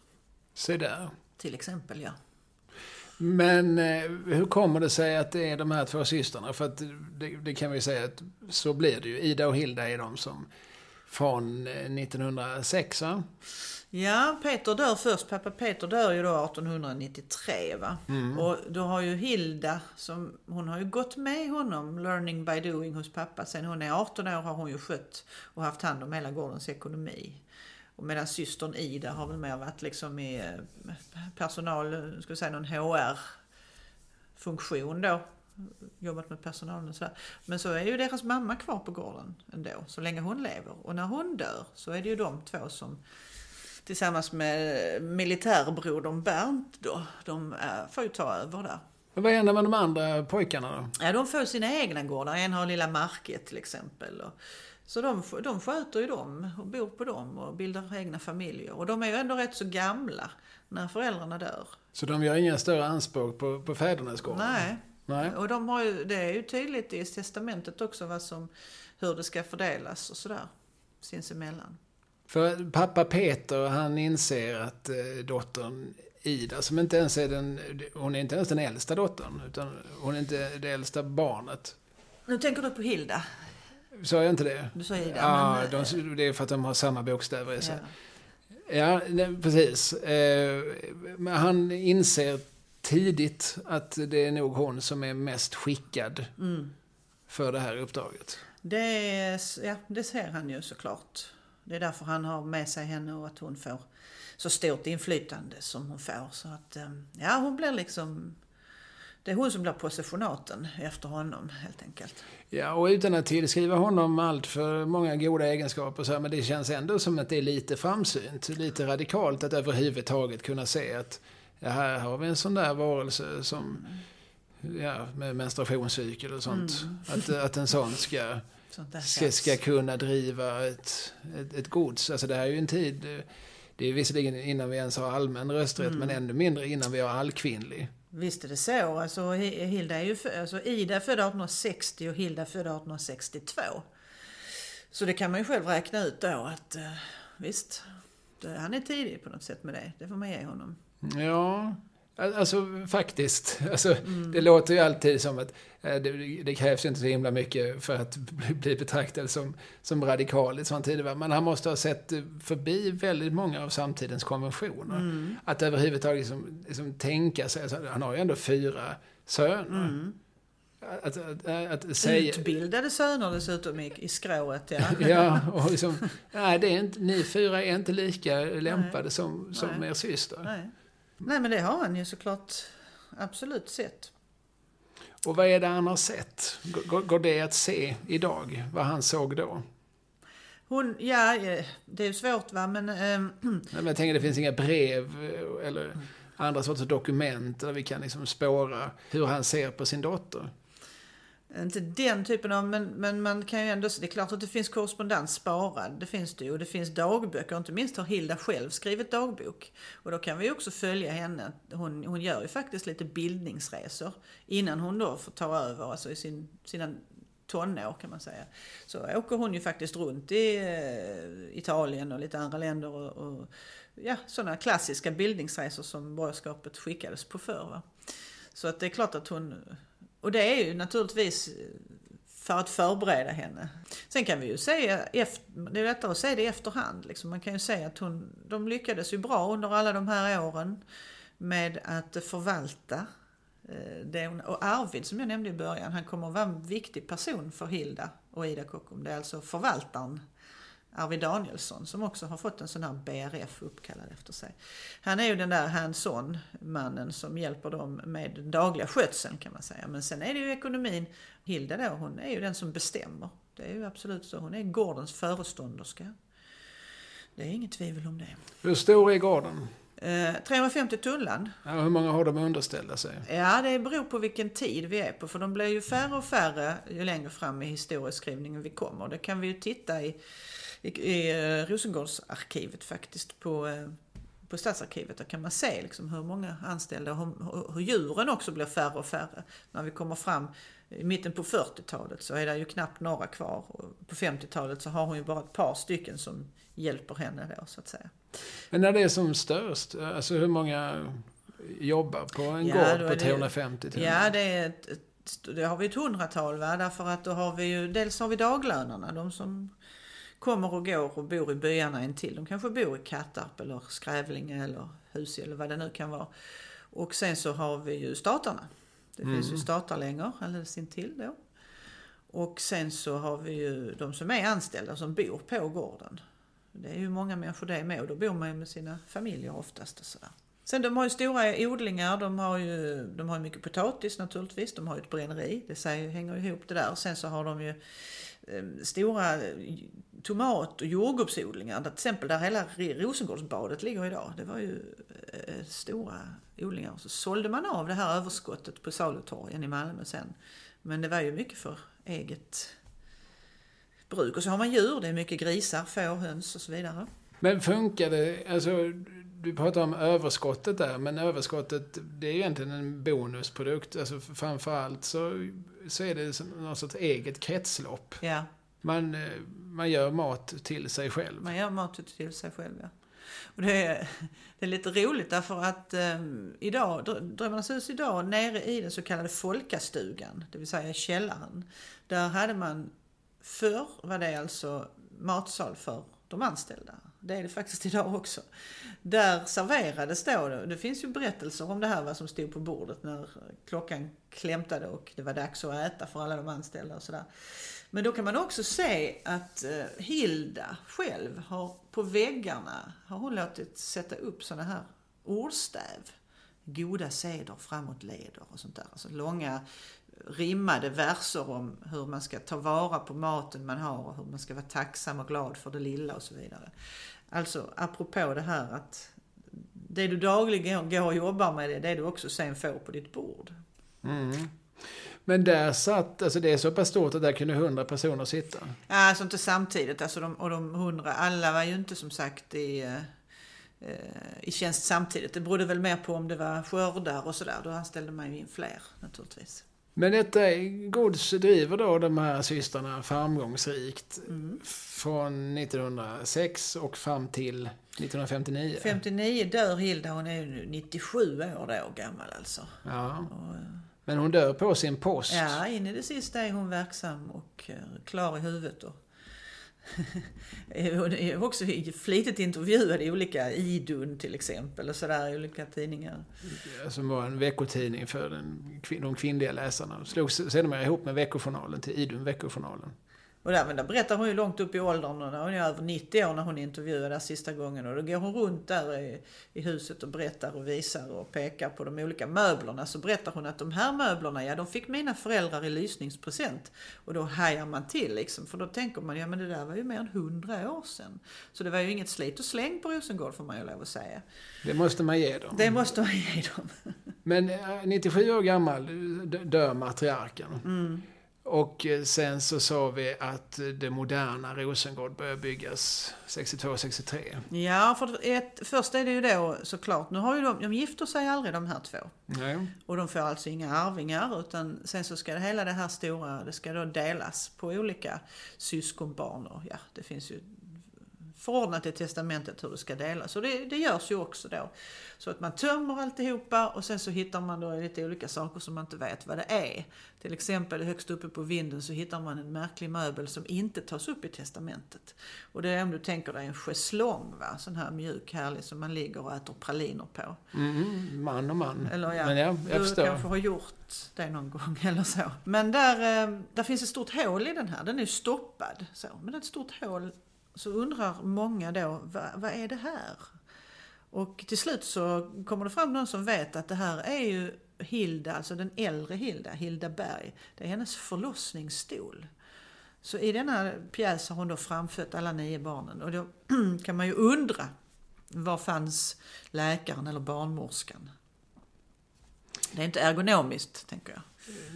Se där. Till exempel, ja. Men eh, hur kommer det sig att det är de här två systrarna? För att det, det kan vi säga att så blir det ju. Ida och Hilda är de som från eh, 1906, va? Ja, Peter dör först. Pappa Peter dör ju då 1893 va. Och då har ju Hilda, som, hon har ju gått med honom, learning by doing hos pappa. Sen hon är 18 år har hon ju skött och haft hand om hela gårdens ekonomi. Och medan systern Ida har väl mer varit liksom i eh, personal, ska vi säga någon HR-funktion då. Jobbat med personalen och sådär. Men så är ju deras mamma kvar på gården ändå, så länge hon lever. Och när hon dör så är det ju de två som tillsammans med militärbrodern Bernt då, de äh, får ju ta över där. Men vad händer med de andra pojkarna då? Ja, de får sina egna gårdar. En har lilla Market till exempel. Så de, de sköter ju dem och bor på dem och bildar egna familjer. Och de är ju ändå rätt så gamla när föräldrarna dör. Så de gör inga större anspråk på, på fädernesgården? Nej. Nej. Och de har ju, det är ju tydligt i testamentet också vad som, hur det ska fördelas och sådär sinsemellan. För pappa Peter, han inser att eh, dottern Ida, som inte ens är den, hon är inte ens den äldsta dottern, utan hon är inte det äldsta barnet. Nu tänker du på Hilda? Sa jag inte det? Du sa Ida, Ja, men, de, det är för att de har samma bokstäver i ja. sig. Ja, nej, precis. Eh, men han inser tidigt att det är nog hon som är mest skickad Mm. för det här uppdraget. Det, är- ja, det ser han ju såklart. Det är därför han har med sig henne och att hon får så stort inflytande som hon får. Så att, eh, ja, hon blir liksom... Det är hon som blir positionaten efter honom helt enkelt. Ja, och utan att tillskriva honom allt för många goda egenskaper så här, men det känns ändå som att det är lite framsynt, lite radikalt att överhuvudtaget kunna se att ja, här har vi en sån där varelse som, ja, med menstruationscykel och sånt. Att, att en sån ska, ska, ska kunna driva ett, ett, ett gods. Alltså det här är ju en tid, det är visserligen innan vi ens har allmän rösträtt, men ännu mindre innan vi har allkvinnlig. Visst är det så. Alltså, Hi- Hilda är ju, fö- alltså, Ida är född 1860 och Hilda född 1862. Så det kan man ju själv räkna ut då att eh, visst, han är tidig på något sätt med det. Det får man ge honom. Ja, alltså faktiskt. Alltså, Det låter ju alltid som att eh, det, det krävs inte så himla mycket för att bli, betraktad som, som radikal i sånt tidevarv. Men han måste ha sett förbi väldigt många av samtidens konventioner. Att överhuvudtaget liksom, liksom tänka sig, alltså, han har ju ändå fyra söner. Att, att, att, att säga... Utbildade söner dessutom i, i skrået, ja. Ja, och liksom, nej, det är inte, ni fyra är inte lika lämpade som, som Nej. er syster. Nej. Nej, men det har han ju såklart absolut sett. Och vad är det han har sett? Går, går det att se idag, vad han såg då? Hon, ja, eh, det är svårt va, men Nej, Men jag tänker det finns inga brev eh, eller andra sorters dokument där vi kan liksom spåra hur han ser på sin dotter. Inte den typen av, men, men man kan ju ändå, det är klart att det finns korrespondens sparad, det finns det ju. Och det finns dagböcker, inte minst har Hilda själv skrivit dagbok. Och då kan vi också följa henne. Hon, hon gör ju faktiskt lite bildningsresor innan hon då får ta över, alltså i sin, sina tonår kan man säga. Så åker hon ju faktiskt runt i eh, Italien och lite andra länder och, och ja, sådana klassiska bildningsresor som borgerskapet skickades på förr. Va? Så att det är klart att hon... Och det är ju naturligtvis eh, för att förbereda henne. Sen kan vi ju säga, det är lättare att säga det i efterhand. Liksom. Man kan ju säga att hon, de lyckades ju bra under alla de här åren med att förvalta eh, det hon, och Arvid som jag nämnde i början, han kommer att vara en viktig person för Hilda och Ida Kockum. Det är alltså förvaltaren Arvid Danielsson som också har fått en sån här BRF uppkallad efter sig. Han är ju den där hands-on mannen som hjälper dem med den dagliga skötseln kan man säga. Men sen är det ju ekonomin. Hilda då, hon är ju den som bestämmer. Det är ju absolut så. Hon är gårdens förestånderska. Det är inget tvivel om det. Hur stor är gården? Eh, 350 tunnland. Ja, hur många har de underställda sig? Ja, det beror på vilken tid vi är på. För de blir ju färre och färre ju längre fram i historieskrivningen vi kommer. Det kan vi ju titta i, i, i eh, Rosengårdsarkivet faktiskt på, eh, på Stadsarkivet. Där kan man se liksom hur många anställda och hur, hur djuren också blir färre och färre. När vi kommer fram i mitten på 40-talet så är det ju knappt några kvar. Och på 50-talet så har hon ju bara ett par stycken som hjälper henne då så att säga. Men när det är som störst, alltså hur många jobbar på en Ja, gård på det- 350 till? Ja, det är ett, ett, det har vi ett hundratal va? Därför att då har vi ju, dels har vi daglönerna, de som kommer och går och bor i byarna intill. De kanske bor i Kattarp eller Skrävlinge eller Husy eller vad det nu kan vara. Och sen så har vi ju statarna. Det finns ju statarlängor alldeles intill då. Och sen så har vi ju de som är anställda som bor på gården. Det är ju många människor det med och då bor man ju med sina familjer oftast. Och sådär. Sen de har ju stora odlingar, de har ju de har mycket potatis naturligtvis, de har ju ett bränneri, det säger, hänger ihop det där. Sen så har de ju Eh, stora eh, tomat och jordgubbsodlingar, till exempel där hela Rosengårdsbadet ligger idag. Det var ju eh, stora odlingar. Så sålde man av det här överskottet på salutorgen i Malmö sen. Men det var ju mycket för eget bruk. Och så har man djur, det är mycket grisar, får, höns och så vidare. Men funkar det, alltså du pratar om överskottet där, men överskottet det är ju egentligen en bonusprodukt. Alltså framförallt så, så är det någon sorts eget kretslopp. Ja. Man, eh, man gör mat till sig själv. Man gör mat till sig själv, ja. Och det, är, det är lite roligt därför att eh, idag, Drömmarnas hus idag, nere i den så kallade folkastugan, det vill säga källaren, där hade man förr var det alltså matsal för de anställda. Det är det faktiskt idag också. Där serverades då, det finns ju berättelser om det här vad som stod på bordet när klockan klämtade och det var dags att äta för alla de anställda och sådär. Men då kan man också se att eh, Hilda själv har på väggarna har hon låtit sätta upp sådana här ordstäv. Goda seder framåt leder och sånt där. Alltså långa rimmade verser om hur man ska ta vara på maten man har och hur man ska vara tacksam och glad för det lilla och så vidare. Alltså apropå det här att det du dagligen går och jobbar med det, är det du också sen får på ditt bord. Mm. Men där satt, alltså det är så pass stort att där kunde hundra personer sitta? Ja, alltså inte samtidigt. Alltså de, och de hundra, alla var ju inte som sagt i, eh, i tjänst samtidigt. Det berodde väl mer på om det var skördar och sådär. Då anställde man ju in fler naturligtvis. Men detta gods driver då de här systrarna framgångsrikt mm. från 1906 och fram till 1959? 59 dör Hilda, hon är ju 97 år då gammal alltså. Ja. Och, men hon dör på sin post? Ja, in i det sista är hon verksam och eh, klar i huvudet. Och hon är också flitigt intervjuad i olika Idun till exempel och sådär i olika tidningar. Som var en veckotidning för den, de kvinnliga läsarna. Slogs sedermera ihop med Veckojournalen till Idun Veckojournalen. Och där, men där berättar hon ju långt upp i åldern, och hon är över 90 år när hon intervjuade sista gången. Och då går hon runt där i, i, huset och berättar och visar och pekar på de olika möblerna. Så berättar hon att de här möblerna, ja de fick mina föräldrar i lysningspresent. Och då hajar man till liksom, för då tänker man, ja men det där var ju mer än 100 år sedan. Så det var ju inget slit och släng på Rosengård får man ju lov att säga. Det måste man ge dem. Det måste man ge dem. men 97 eh, år gammal dör matriarken. Mm. Och eh, sen så sa vi att det moderna Rosengård började byggas 62-63. Ja, för ett, först är det ju då såklart, nu har ju de, de gifter sig aldrig de här två. Nej. Och de får alltså inga arvingar utan sen så ska det hela det här stora, det ska då delas på olika syskonbarn och ja, det finns ju förordnat i testamentet hur det ska delas. Och det, det görs ju också då. Så att man tömmer alltihopa och sen så hittar man då lite olika saker som man inte vet vad det är. Till exempel högst uppe på vinden så hittar man en märklig möbel som inte tas upp i testamentet. Och det är om du tänker dig en schäslong, va? sån här mjuk härlig som man ligger och äter praliner på. Mm, man och man. Eller ja, Men ja jag du förstår. kanske har gjort det någon gång eller så. Men där, eh, där finns ett stort hål i den här, den är stoppad. Så. Men det är ett stort hål så undrar många då, vad, vad är det här? Och till slut så kommer det fram någon som vet att det här är ju Hilda, alltså den äldre Hilda, Hilda Berg. Det är hennes förlossningsstol. Så i denna pjäs har hon då framfött alla nio barnen. Och då kan man ju undra, var fanns läkaren eller barnmorskan? Det är inte ergonomiskt, tänker jag.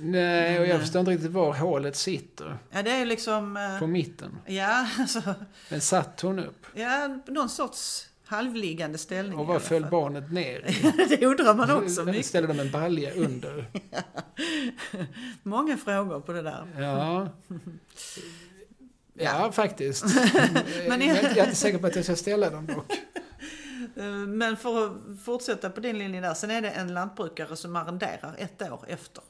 Nej, och jag mm. förstår inte riktigt var hålet sitter. Ja, det är liksom... Eh, På mitten. Ja, alltså... Men satt hon upp? Ja, någon sorts halvliggande ställning. Och vad föll barnet ner i? det undrar man också mycket. Ställde de en balja under? Många frågor på det där. Ja. Ja, faktiskt. Men jag är inte säker på att jag ska ställa dem dock. Eh, men för att fortsätta på din linje där. Sen är det en lantbrukare som arrenderar ett år efter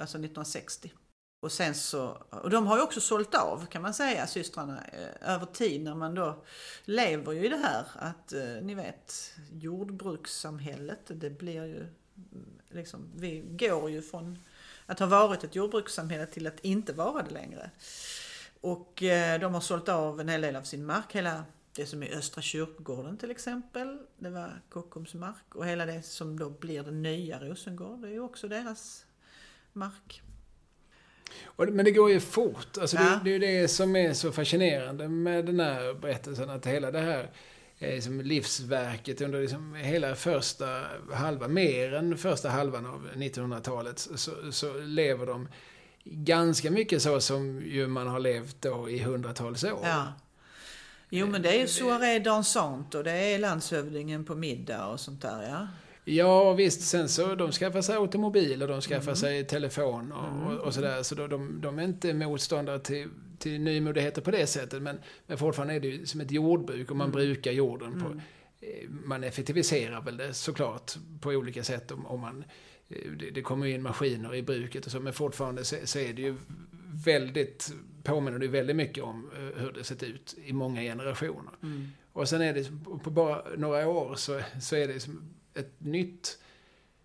alltså 1960. Och sen så, och de har ju också sålt av kan man säga, systrarna, eh, över tid när man då lever ju i det här att, eh, ni vet, jordbrukssamhället, det blir ju mm, liksom, vi går ju från att ha varit ett jordbrukssamhälle till att inte vara det längre. Och de har sålt av en hel del av sin mark, hela det som är Östra kyrkogården till exempel, det var Kockums mark. Och hela det som då blir det nya Rosengård, det är ju också deras mark. Men det går ju fort. Alltså Ja. det, det är ju det som är så fascinerande med den här berättelsen. Att hela det här är liksom livsverket under liksom hela första halvan, mer än första halvan av 1900-talet, så, så lever de ganska mycket så som ju man har levt då i hundratals år. Ja. Jo men det är ju soirée dansant och det är landshövdingen på middag och sånt där ja. Ja, visst. Sen så, de skaffar sig automobil och de skaffar sig telefon och, och, och sådär. Så de, de är inte motståndare till, till nymodigheter på det sättet. Men, men fortfarande är det ju som ett jordbruk och man brukar jorden på... eh, Man effektiviserar väl det såklart på olika sätt om, om man... eh, Det, det kommer ju in maskiner i bruket och så, men fortfarande så, så är det ju väldigt... Påminner det väldigt mycket om eh, hur det sett ut i många generationer. Och sen är det på bara några år så, så är det ett nytt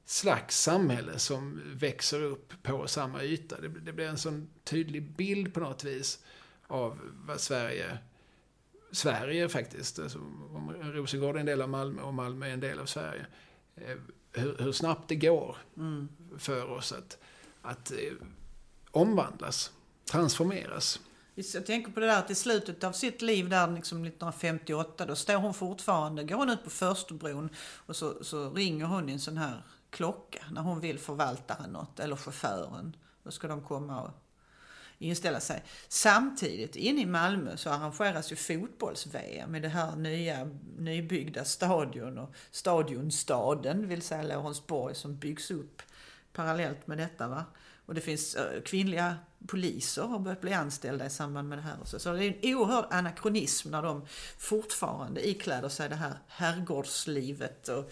slags samhälle som växer upp på samma yta. Det, det blir en sån tydlig bild på något vis av vad Sverige, Sverige faktiskt, alltså, om Rosengård är en del av Malmö och Malmö är en del av Sverige. Eh, Hur, hur snabbt det går för oss att, att eh, omvandlas, transformeras. Jag tänker på det där att i slutet av sitt liv där liksom 1958 då står hon fortfarande, går hon ut på Förstebron och så, så ringer hon i en sån här klocka när hon vill förvaltaren något eller chauffören. Då ska de komma och inställa sig. Samtidigt inne i Malmö så arrangeras ju fotbolls-VM i det här nya nybyggda stadion och stadionstaden, vill säga Lorensborg, som byggs upp parallellt med detta. Va? Och det finns eh, kvinnliga poliser har börjat bli anställda i samband med det här. och Så, så det är en oerhörd anakronism när de fortfarande ikläder sig det här herrgårdslivet och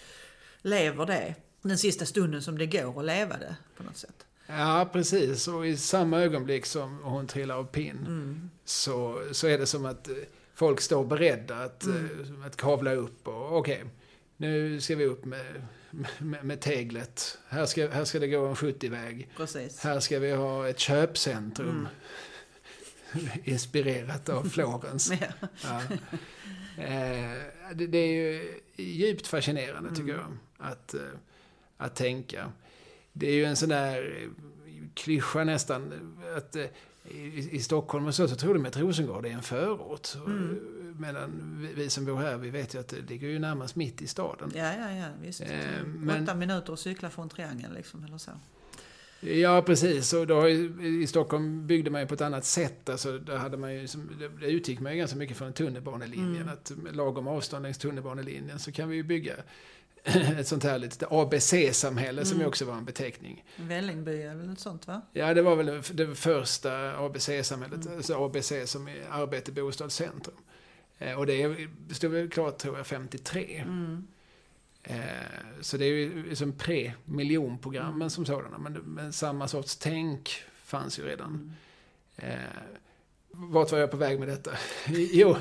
lever det den sista stunden som det går att leva det på något sätt. Ja, precis. Och i samma ögonblick som hon trillar av pinn så, så är det som att eh, folk står beredda att, eh, att kavla upp och okej, nu ska vi upp med, med, med teglet. Här ska, här ska det gå en 70-väg. Precis. Här ska vi ha ett köpcentrum. Inspirerat av Florens. Ja. Ja. Eh, det, det är ju djupt fascinerande tycker jag. Att, eh, att tänka. Det är ju en sån där eh, klyscha nästan. Att i, i Stockholm och så, så tror de att Rosengård är en förort. Mm. Medan vi, som bor här, vi vet ju att det ligger ju närmast mitt i staden. Ja, ja, ja, visst. Eh, men- Åtta minuter att cykla från triangeln liksom, eller så. Ja, precis. Och då I Stockholm byggde man ju på ett annat sätt. Alltså, där hade man ju, det- utgick man ju ganska mycket från tunnelbanelinjen. Att med lagom avstånd längs tunnelbanelinjen så kan vi ju bygga ett sånt här litet ABC-samhälle som ju också var en beteckning. Vällingby är väl ett sånt va? Ja, det var väl det- första ABC-samhället, alltså ABC som är arbete, bostad, centrum. Eh, Och det stod väl klart, tror jag, 53. Eh, Så det är ju som pre-miljonprogrammen som sådana. Men, men samma sorts tänk fanns ju redan. Eh, vart var jag på väg med detta? jo,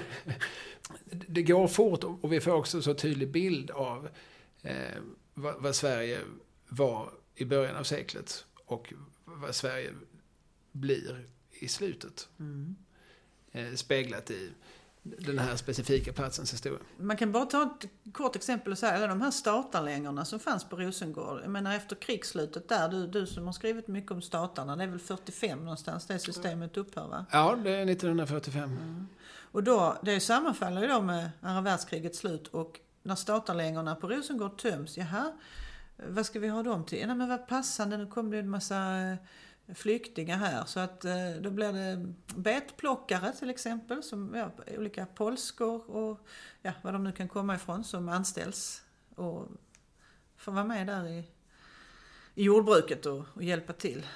det går fort och vi får också så tydlig bild av eh, vad, vad Sverige var i början av seklet och vad Sverige blir i slutet. Eh, speglat i den här specifika platsens historia. Man kan bara ta ett kort exempel och säga alla de här statarlängorna som fanns på Rosengård. Jag menar efter krigsslutet där, du, du som har skrivit mycket om statarna, det är väl 45 någonstans det systemet upphör va? Ja, det är 1945. Och då, det sammanfaller ju då med andra världskrigets slut och när statarlängorna på Rosengård töms, jaha, vad ska vi ha dem till? Ja, men vad passande, nu kommer det en massa eh, flyktingar här så att eh, då blir det betplockare till exempel, som ja, olika polskor och ja, vad de nu kan komma ifrån som anställs och får vara med där i, i jordbruket och, och hjälpa till.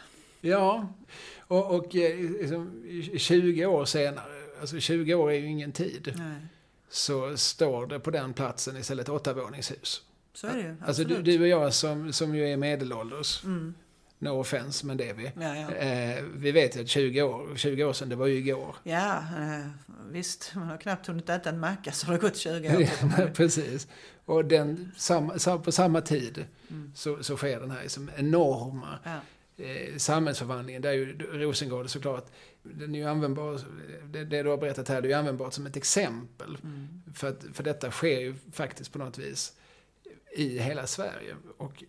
Ja, och, och eh, liksom, 20 år senare, alltså 20 år är ju ingen tid, Nej. så står det på den platsen istället åttavåningshus. Så är det ju. Alltså du, absolut. du och jag som, som ju är medelålders, Mm. No offense, men det är vi. Ja, ja. Eh, vi vet ju att 20 år, 20 år sedan, det var ju igår. Ja, eh, visst. Man har knappt hunnit äta en macka så har det gått 20 år. man. Precis. Och den, sam, på samma tid Mm. så, så sker den här liksom enorma Ja. eh, samhällsförvandlingen. Där är ju Rosengård såklart, den är ju användbar, det, det du har berättat här, det är ju användbart som ett exempel. Mm. för, att, för detta sker ju faktiskt på något vis i hela Sverige. Och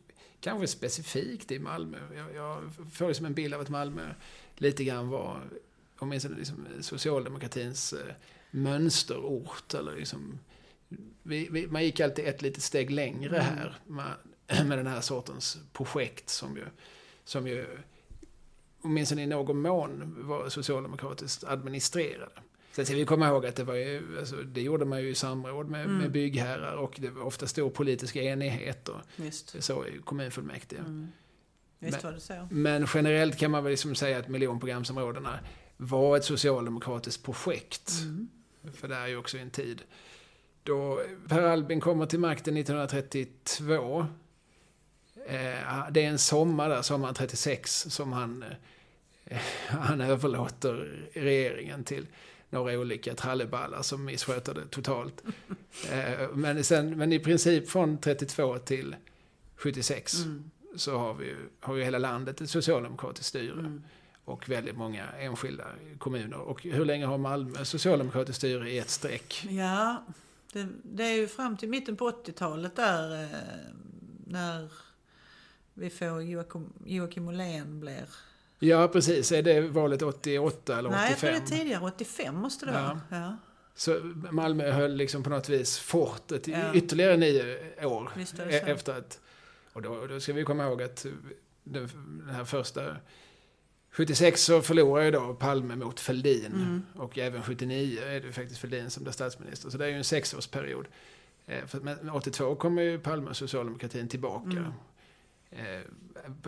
kanske specifikt i Malmö. Jag, jag får liksom en bild av att Malmö lite grann var, åtminstone liksom socialdemokratins eh, mönsterort. Eller liksom, vi, vi, man gick alltid ett litet steg längre Mm. här med, med den här sortens projekt som ju, som ju åtminstone i någon mån var socialdemokratiskt administrerade. Sen ska vi komma ihåg att det, var ju, alltså, det gjorde man ju i samråd med, Mm. med byggherrar och det var ofta stor politisk enighet och Visst. så i kommunfullmäktige. Mm. Visst Men- var det så. Men generellt kan man väl liksom säga att miljonprogramsområdena var ett socialdemokratiskt projekt. Mm. För det är ju också en tid då Per Albin kommer till makten 1932. Eh, det är en sommar där, sommaren 36, som han, eh, han överlåter regeringen till några olika tralleballar som missköter det totalt. Eh, men, sen, men i princip från 32 till 76 Mm. så har vi har ju hela landet ett socialdemokratiskt styre. Mm. Och väldigt många enskilda kommuner. Och hur länge har Malmö socialdemokratiskt styre i ett streck? Ja, det, det är ju fram till mitten på 80-talet där eh, när vi får Joakim, Joakim Ollén blir... Ja, precis. Är det valet 88 eller 85? Nej, jag tror det är tidigare. 85 måste det Ja. vara. Ja, Så Malmö höll liksom på något vis fortet Ja. ytterligare nio år. Visst e-. Efter att, och då, då ska vi komma ihåg att den, den här första... 76 så förlorar ju då Palme mot Fälldin. Mm. Och även 79 är det faktiskt Fälldin som blir statsminister. Så det är ju en sexårsperiod. Eh, för- Men 82 kommer ju Palme och socialdemokratin tillbaka. Mm. Eh,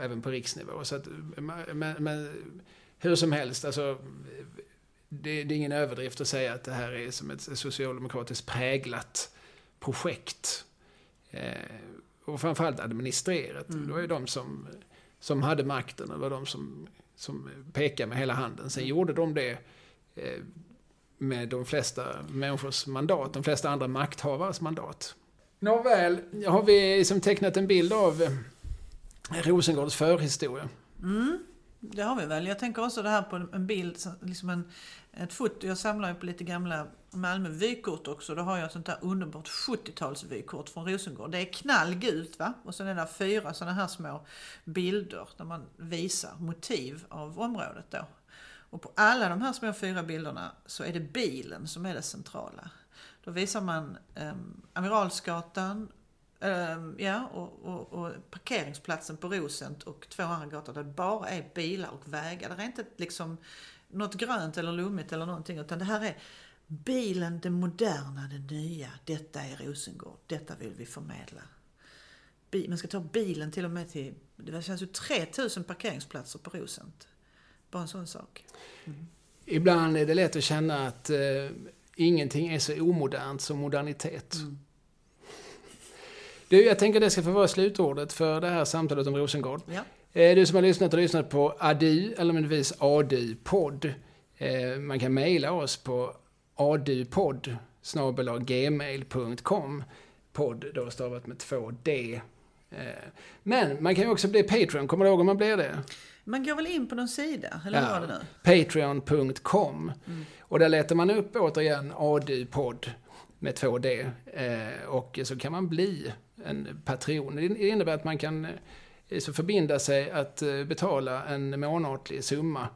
Även på riksnivå. Så att, men, men hur som helst, alltså, det, det är ingen överdrift att säga att det här är som ett socialdemokratiskt präglat projekt. Eh, och framförallt administrerat. Mm. Det var ju de som, som hade makten, det var de som, som pekade med hela handen. Sen gjorde de det eh, med de flesta människors mandat, de flesta andra makthavares mandat. Nåväl, har vi som tecknat en bild av Rosengårds förhistoria. Mm, det har vi väl. Jag tänker också det här på en bild, liksom en, ett foto. Jag samlar ju på lite gamla Malmö vykort också. Då har jag ett sånt där underbart 70-talsvykort från Rosengård. Det är knallgult va? Och sen är det fyra sådana här små bilder där man visar motiv av området då. Och på alla de här små fyra bilderna så är det bilen som är det centrala. Då visar man eh, Amiralsgatan, ehm, ja, och, och, och parkeringsplatsen på Rosent och två andra gator där det bara är bilar och vägar. Det är inte liksom något grönt eller lummigt eller någonting utan det här är bilen, det moderna, det nya. Detta är Rosengård. Detta vill vi förmedla. Man ska ta bilen till och med till, det känns ju 3000 parkeringsplatser på Rosent. Bara en sån sak. Ibland är det lätt att känna att eh, ingenting är så omodernt som modernitet. Mm. Du, jag tänker det ska få vara slutordet för det här samtalet om Rosengård. Ja. Eh, Du som har lyssnat har lyssnat på ADU, eller möjligtvis ADU-podd. Eh, Man kan mejla oss på adupodd gmail.com Podd då stavat med två D. Eh, Men man kan ju också bli Patreon, kommer du ihåg om man blir det? Man går väl in på någon sida, eller Ja. var det nu? Patreon.com. Och där letar man upp återigen ADU-podd med två D. Eh, och så kan man bli en patron. Det innebär att man kan eh, så förbinda sig att eh, betala en månatlig summa.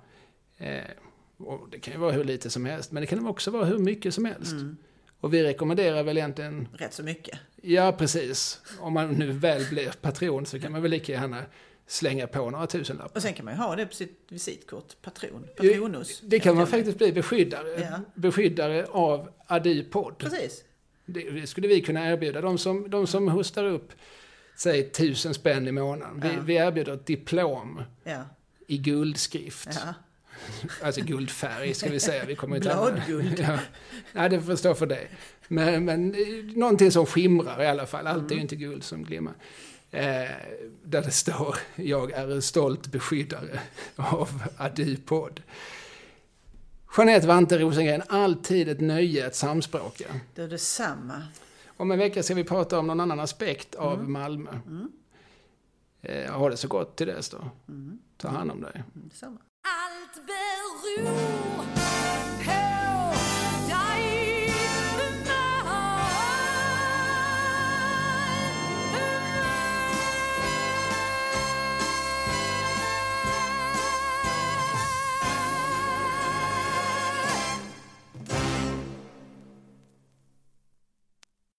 Och det kan ju vara hur lite som helst, men det kan också vara hur mycket som helst. Mm. Och vi rekommenderar väl egentligen, Rätt så mycket. ja precis, om man nu väl blir patron så kan man väl lika gärna slänga på några tusenlappar. Och sen kan man ju ha det på sitt visitkort. Patron. Patronus. Det kan man faktiskt bli beskyddare, Ja. beskyddare av ADU-podd. Precis. Det skulle vi kunna erbjuda. De som, de som hostar upp, säg tusen spänn i månaden. Vi, Ja. vi erbjuder ett diplom Ja. i guldskrift. ja. Alltså guldfärg ska vi säga. Vi kommer inte Bladguld. Ja. Nej, det får stå för dig. Men, men eh, någonting som skimrar i alla fall. Allt är ju Mm. inte guld som glimmar. Eh, där det står, jag är en stolt beskyddare av ADU-podd. Jeanette Vante Rosengren, alltid ett nöje att samspråka. Det är detsamma. Om en vecka ska vi prata om någon annan aspekt av Mm. Malmö. Eh, ha det så gott till dess då. Mm. Ta hand om dig. Detsamma. Allt beror